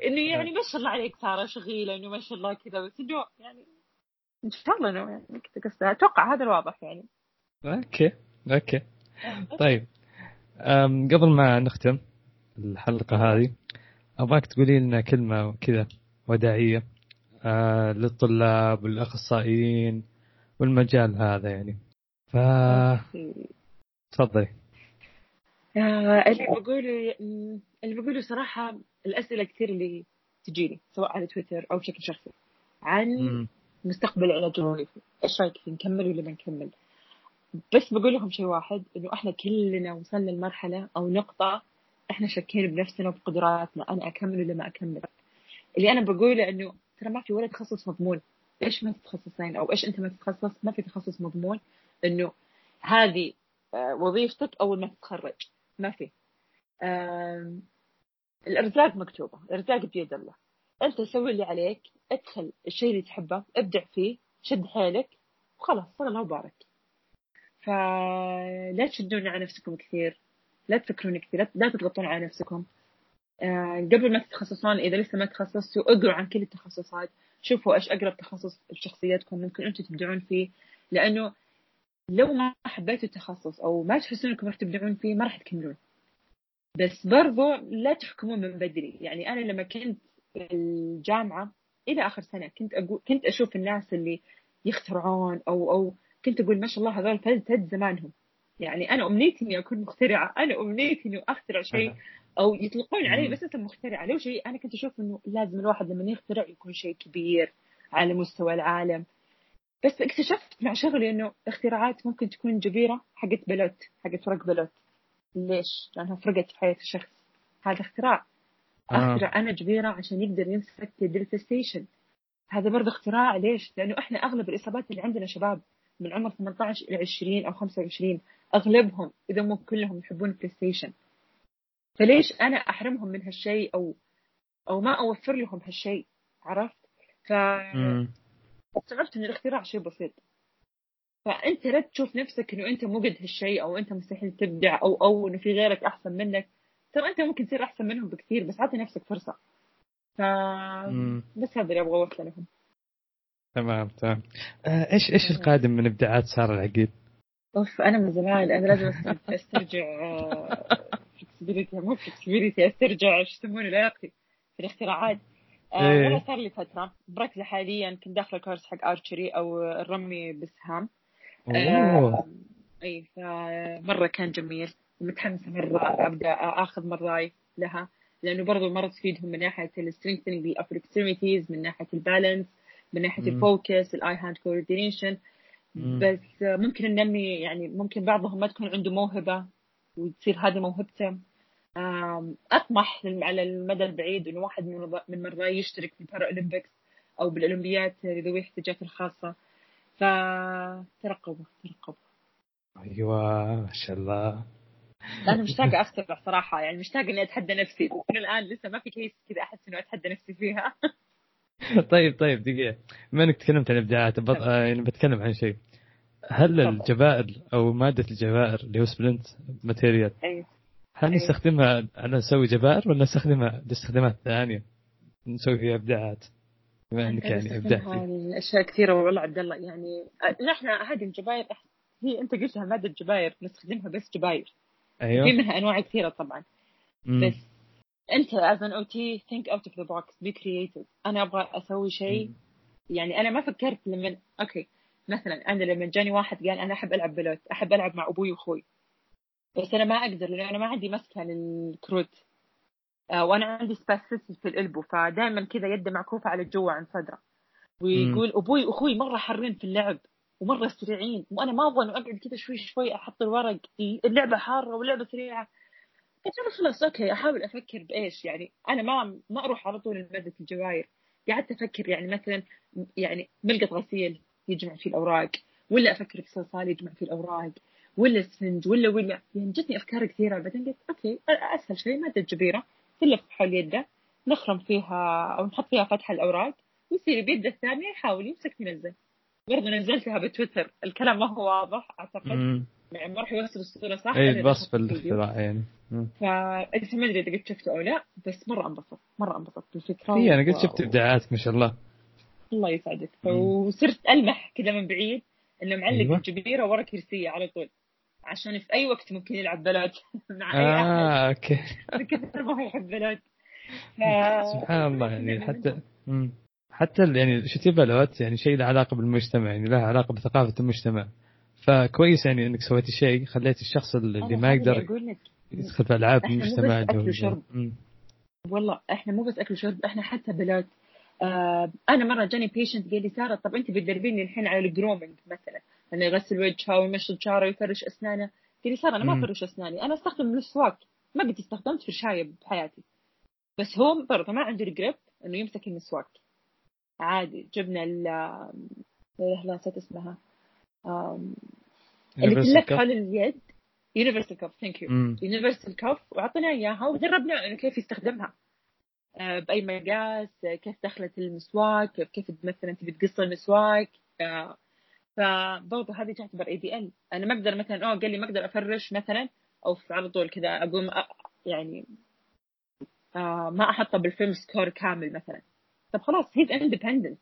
إنه يعني ما شاء الله عليك سارة شغيلة إنه ما شاء الله كذا بس إنه يعني إن شاء الله إنه يعني قصدها أتوقع هذا الواضح يعني. okay okay. طيب. قبل ما نختم الحلقة هذه أبغاك تقولي لنا كلمة كذا وداعية آه للطلاب والأخصائيين والمجال هذا يعني. ف تفضلي. آه اللي بقوله اللي بقوله صراحة الأسئلة كثير اللي تجيني سواء على تويتر أو بشكل شخصي عن م. مستقبل العلاج الوظيفي إيش رأيك نكمل ولا ما نكمل؟ بس بقول لهم شيء واحد إنه إحنا كلنا وصلنا لمرحلة أو نقطة إحنا شاكين بنفسنا وبقدراتنا أنا أكمل ولا ما أكمل؟ اللي أنا بقوله إنه ترى ما في ولا تخصص مضمون. إيش ما تتخصصين أو إيش أنت ما تتخصص ما في تخصص مضمون إنه هذه آه، وظيفتك أول ما تتخرج. ما في. الأرزاق مكتوبة الأرزاق بيد الله. أنت سوي اللي عليك ادخل الشيء اللي تحبه ابدع فيه شد حيلك وخلاص صار الله وبارك فلا تشدون على نفسكم كثير لا تفكرون كثير لا تضغطون على نفسكم. آه، قبل ما تتخصصون إذا لسه ما تخصصتوا اقروا عن كل التخصصات. شوفوا إيش أقرب تخصص لشخصيتكم ممكن أنتم تبدعون فيه. لأنه لو ما حبيتوا التخصص أو ما تحسون انكم راح تبدعون فيه ما راح تكملون. بس برضو لا تحكمون من بدري. يعني أنا لما كنت في الجامعة إلى آخر سنة كنت أقول كنت أشوف الناس اللي يخترعون أو أو كنت أقول ما شاء الله هذول فلتت زمانهم. يعني أنا امنيتي إني أكون مخترعة. أنا امنيتي إني أخترع شيء أو يطلقون علي بس أنت مخترعه لو شيء أنا كنت أشوف إنه لازم الواحد لما يخترع يكون شيء كبير على مستوى العالم. بس اكتشفت مع شغلي إنه اختراعات ممكن تكون جبيرة حقت بلوت حقت ورق بلوت ليش؟ لأنها فرقت في حياة الشخص هذا اختراع آه. أخترع أنا جبيرة عشان يقدر يمسك البلاي ستيشن هذا برضه اختراع ليش؟ لأنه إحنا أغلب الإصابات اللي عندنا شباب من عمر 18 إلى 20 أو 25 أغلبهم إذا مو كلهم يحبون البلاي ستيشن فليش أنا أحرمهم من هالشيء أو أو ما أوفر لهم هالشيء عرفت؟ ف استوعبت إن الاختراع شيء بسيط. فأنت لا تشوف نفسك إنه أنت مو قد هالشيء أو أنت مستحيل تبدع أو أو إنه في غيرك أحسن منك. ترى أنت ممكن تصير أحسن منهم بكثير بس أعطي نفسك فرصة. ف بس هذا اللي أبغى أوصله لهم تمام تمام. آه إيش إيش القادم من إبداعات سارة العقيل؟ أوف أنا من زمان أنا لازم أسترجع فلكسبيتي مو فلكسبيتي أسترجع إيش يسمونه لياقتي في الاختراعات. آه إيه. والله صار لي فترة بركزه حاليا كنت داخله كورس حق ارشري أو الرمي بالسهام آه إي فمرة كان جميل. ومتحمسه مرة أبدأ أخذ مراي لها لأنه برضو مره تفيدهم من ناحية ال strengthening ال upper extremities من ناحية ال balance من ناحية ال focus ال eye hand coordination بس ممكن ننمي يعني ممكن بعضهم ما تكون عنده موهبة وتصير هذه موهبته. أطمح على المدى البعيد إنه واحد من مرة يشترك في ال Paralympics أو بالأولمبيات لذوي الاحتياجات الخاصة. فترقبوا ترقبوا. أيوه ما شاء الله. أنا مشتاقة اخترع صراحة يعني مشتاقة إني أتحدى نفسي. من الآن لسه ما في case كذا أحس إنه أتحدى نفسي فيها. طيب طيب دقيقة. بما إنك تكلمت عن ابداعات بط... يعني بتكلم عن شيء. هل. الجبائر أو مادة الجبائر اللي هو splint material أيوه. هل أيوة. نستخدمها على نسوي جبائر ولا نستخدمها لاستخدامات ثانية؟ نسوي فيها إبداعات. بما إنك يعني ابدعتي الاشياء كثيرة والله عبد الله. يعني آه، نحن هذه الجباير هي أنت قلتها مادة جباير نستخدمها بس جباير. في أيوه. منها أنواع كثيرة طبعا. مم. بس أنت as an OT think out of the box be creative. أنا أبغى أسوي شيء يعني أنا ما فكرت لما أوكي. مثلا أنا لما جاني واحد قال أنا أحب ألعب بلوت أحب ألعب مع أبوي وأخوي. بس أنا ما أقدر لأنه أنا ما عندي مسكة للكروت. آه وأنا عندي spasticity في ال grip فدائما كذا يده معكوفة على جوا عن صدرة. ويقول أبوي واخوي مرة حارين في اللعب ومرة سريعين وأنا ما أبغى إنه أقعد كذا شوي شوي أحط الورق. اللعبة حارة واللعبة سريعة. قلت أنا خلاص أوكي أحاول أفكر بإيش يعني. أنا ما ما أروح على طول لمادة الجباير. قعدت أفكر يعني مثلا يعني ملقط غسيل يجمع فيه الأوراق ولا أفكر في صلصال يجمع فيه الأوراق. ولا اسفنج ولا ولا يعني جتني أفكار كثيرة بعدين قلت أوكي أسهل شيء ماده جبيرة تلف حول يده نخرم فيها أو نحط فيها فتحة الأوراق ويصير بيده الثانية يحاول يمسك ينزل برضه نزلتها بتويتر الكلام ما هو واضح أعتقد. يعني ما راح يوصل الصورة صح اي دخلت الفيديو. الاختراع يعني. فانت ما أدري إذا قد شفته أو لا بس مرة انبسط مرة انبسط بالفكرة اي أنا قد شفت إبداعاتك ما شاء الله الله يسعدك. وصرت ألمح كذا من بعيد إنه معلق أيوة. الجبيره ورا كرسية على طول عشان في أي وقت ممكن يلعب بلوت. مع أي أحد. آه أوكي. كثر ما هو يحب بلوت. ف... سبحان الله يعني حتى. حتى يعني شتي بلوت يعني شيء له علاقة بالمجتمع يعني له علاقة بثقافة المجتمع. فكويس يعني إنك سويتي شيء خليت الشخص اللي ما يقدر يدخل في ألعاب المجتمع. والله إحنا مو بس أكل وشرب إحنا حتى بلوت آه أنا مرة جاني patient قال لي سارة طب أنت بتدربيني الحين على ال grooming مثلا. انه يغسل وجهه ويمشط شعره ويفرش أسنانه. قال سارة أنا ما. أفرش أسناني أنا أستخدم السواك ما قد استخدمت فرشاية بحياتي. بس هو برضه ما عنده ال grip إنه يمسك المسواك عادي جبنا ال لا نسيت اسمها. اللي تلف. حول اليد. universal cuff thank you. universal cuff وأعطيناه إياها ودربنا إنه كيف يستخدمها. آه، بأي مقاس كيف دخلة المسواك كيف كيف مثلا تبي تقص المسواك آه، فبرضه هذه تعتبر ADL أنا ما أقدر مثلا أوه قال لي ما أقدر أفرش مثلا أو على طول كذا أقوم يعني آه، ما أحطه بال FIM score كامل مثلا. طب خلاص he's independent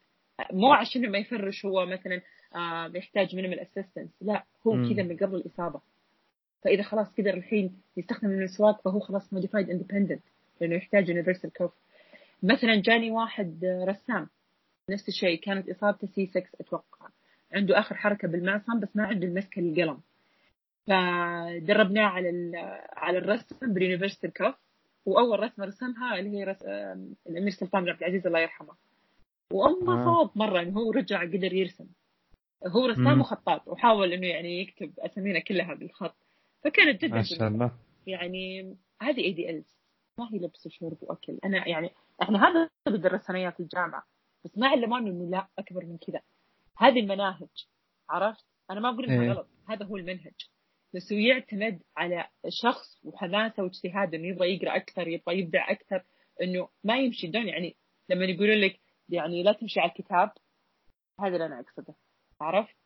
مو عشان ما يفرش هو مثلا آه، يحتاج minimal assistance لا هو. كذا من قبل الإصابة. فإذا خلاص قدر الحين يستخدم المسواك فهو خلاص modified independent لأنه يحتاج universal cuff مثلا جاني واحد رسام نفس الشيء كانت إصابته سي 6 أتوقع. عنده آخر حركة بالمعصم بس ما عنده المسكة للقلم. فدربناه على ال- على الرسم باليونيفرسال كوف وأول رسمة رسمها اللي هي رس... آم، الأمير سلطان بن عبد العزيز الله يرحمه. وانبسط مرة إنه هو رجع قدر يرسم. هو رسام. وخطاط وحاول إنه يعني يكتب أسامينا كلها بالخط. فكانت جدا ما شاء الله. يعني هذه اي دي الز ما هي لبس وشرب وأكل. أنا يعني إحنا هذا اللي درسنا اياه في الجامعة. بس ما علمونا إنه لا أكبر من كذا. هذه المناهج عرفت أنا ما أقول إنها إيه. غلط هذا هو المنهج بس هو يعتمد على شخص وحماسة واجتهاد إنه يبغى يقرأ أكثر يبغى يبدع أكثر إنه ما يمشي دون يعني لما يقولوا لك يعني لا تمشي على الكتاب هذا اللي أنا أقصده عرفت؟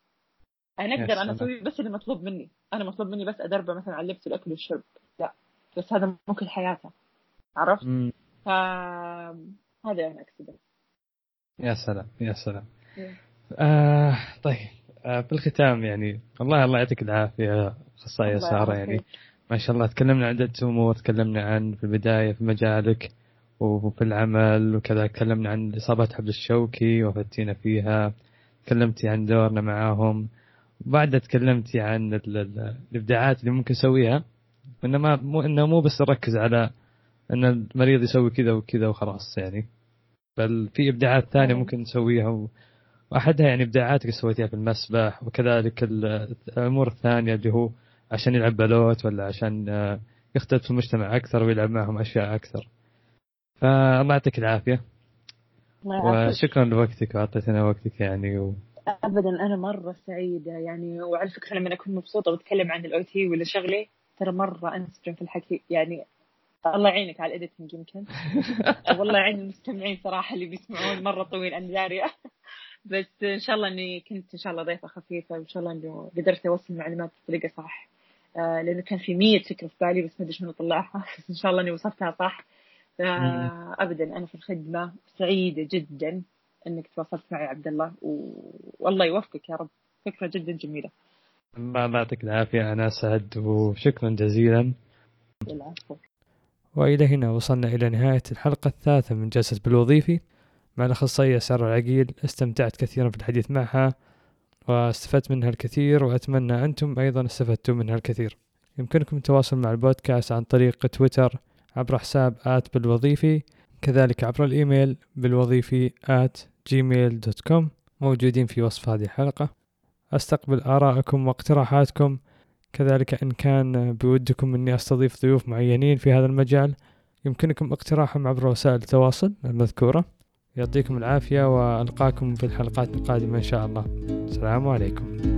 أنا أقدر أنا. أسوي بس اللي مطلوب مني أنا مطلوب مني بس أدربه مثلا على اللبس والأكل والشرب لا بس هذا مو كل حياته عرفت؟ ف هذا أنا أقصده يا سلام يا سلام مم. آه طيب آه بالختام يعني والله الله يعطيك العافية أخصائية الله سارة. يعني ما شاء الله تكلمنا عن عدة امور تكلمنا عن في البداية في مجالك وفي العمل وكذا تكلمنا عن إصابات حبل الشوكي وفتينا فيها تكلمتي عن دورنا معاهم بعدها تكلمتي عن ال- ال- الإبداعات اللي ممكن نسويها إنه ما مو إنه مو بس نركز على إن المريض يسوي كذا وكذا وخلاص يعني بل في إبداعات ثانية مم. ممكن نسويها و... واحدها يعني إبداعاتك اللي سويتيها في المسبح وكذلك ال- الأمور الثانية اللي هو عشان يلعب بالوت ولا عشان آه، يختلط في المجتمع أكثر ويلعب معهم أشياء أكثر. فالله يعطيك العافية. وشكرا لوقتك وأعطيتنا وقتك يعني و... ابدا أنا مرة سعيدة يعني وعلى فكرة لما أكون مبسوطة وأتكلم عن ال OT ولا شغلي ترى مرة أنسجم في الحكي يعني الله يعينك على ال editing يمكن. والله يعين المستمعين صراحة اللي بيسمعون مرة طويل أنا داريه بس إن شاء الله إني كنت إن شاء الله ضيفة خفيفة وإن شاء الله انه قدرت أوصل المعلومات بطريقة صح. آه لأنه كان في مية فكرة في بالي بس ما أدري شنو طلعها. بس إن شاء الله إني وصلتها صح. ابدا أنا في الخدمة سعيدة جدا إنك تواصلت معي عبد الله. و... والله يوفقك يا رب. فكرة جدا جميلة. الله يعطيك العافية أنا سعد وشكرا جزيلا. العفو. وإلى هنا وصلنا إلى نهاية الحلقة الثالثة من جلسة بالوظيفي. مع الأخصائية سارة العقيل استمتعت كثيرا في الحديث معها واستفدت منها الكثير وأتمنى أنتم أيضا استفدتم منها الكثير. يمكنكم التواصل مع البودكاست عن طريق تويتر عبر حساب at بالوظيفي كذلك عبر الإيميل بالوظيفي at Gmail dot com. موجودين في وصف هذه الحلقة. أستقبل آراءكم واقتراحاتكم. كذلك إن كان بودكم أني أستضيف ضيوف معينين في هذا المجال يمكنكم اقتراحهم عبر وسائل التواصل المذكورة. يعطيكم العافية وألقاكم في الحلقات القادمة إن شاء الله. السلام عليكم.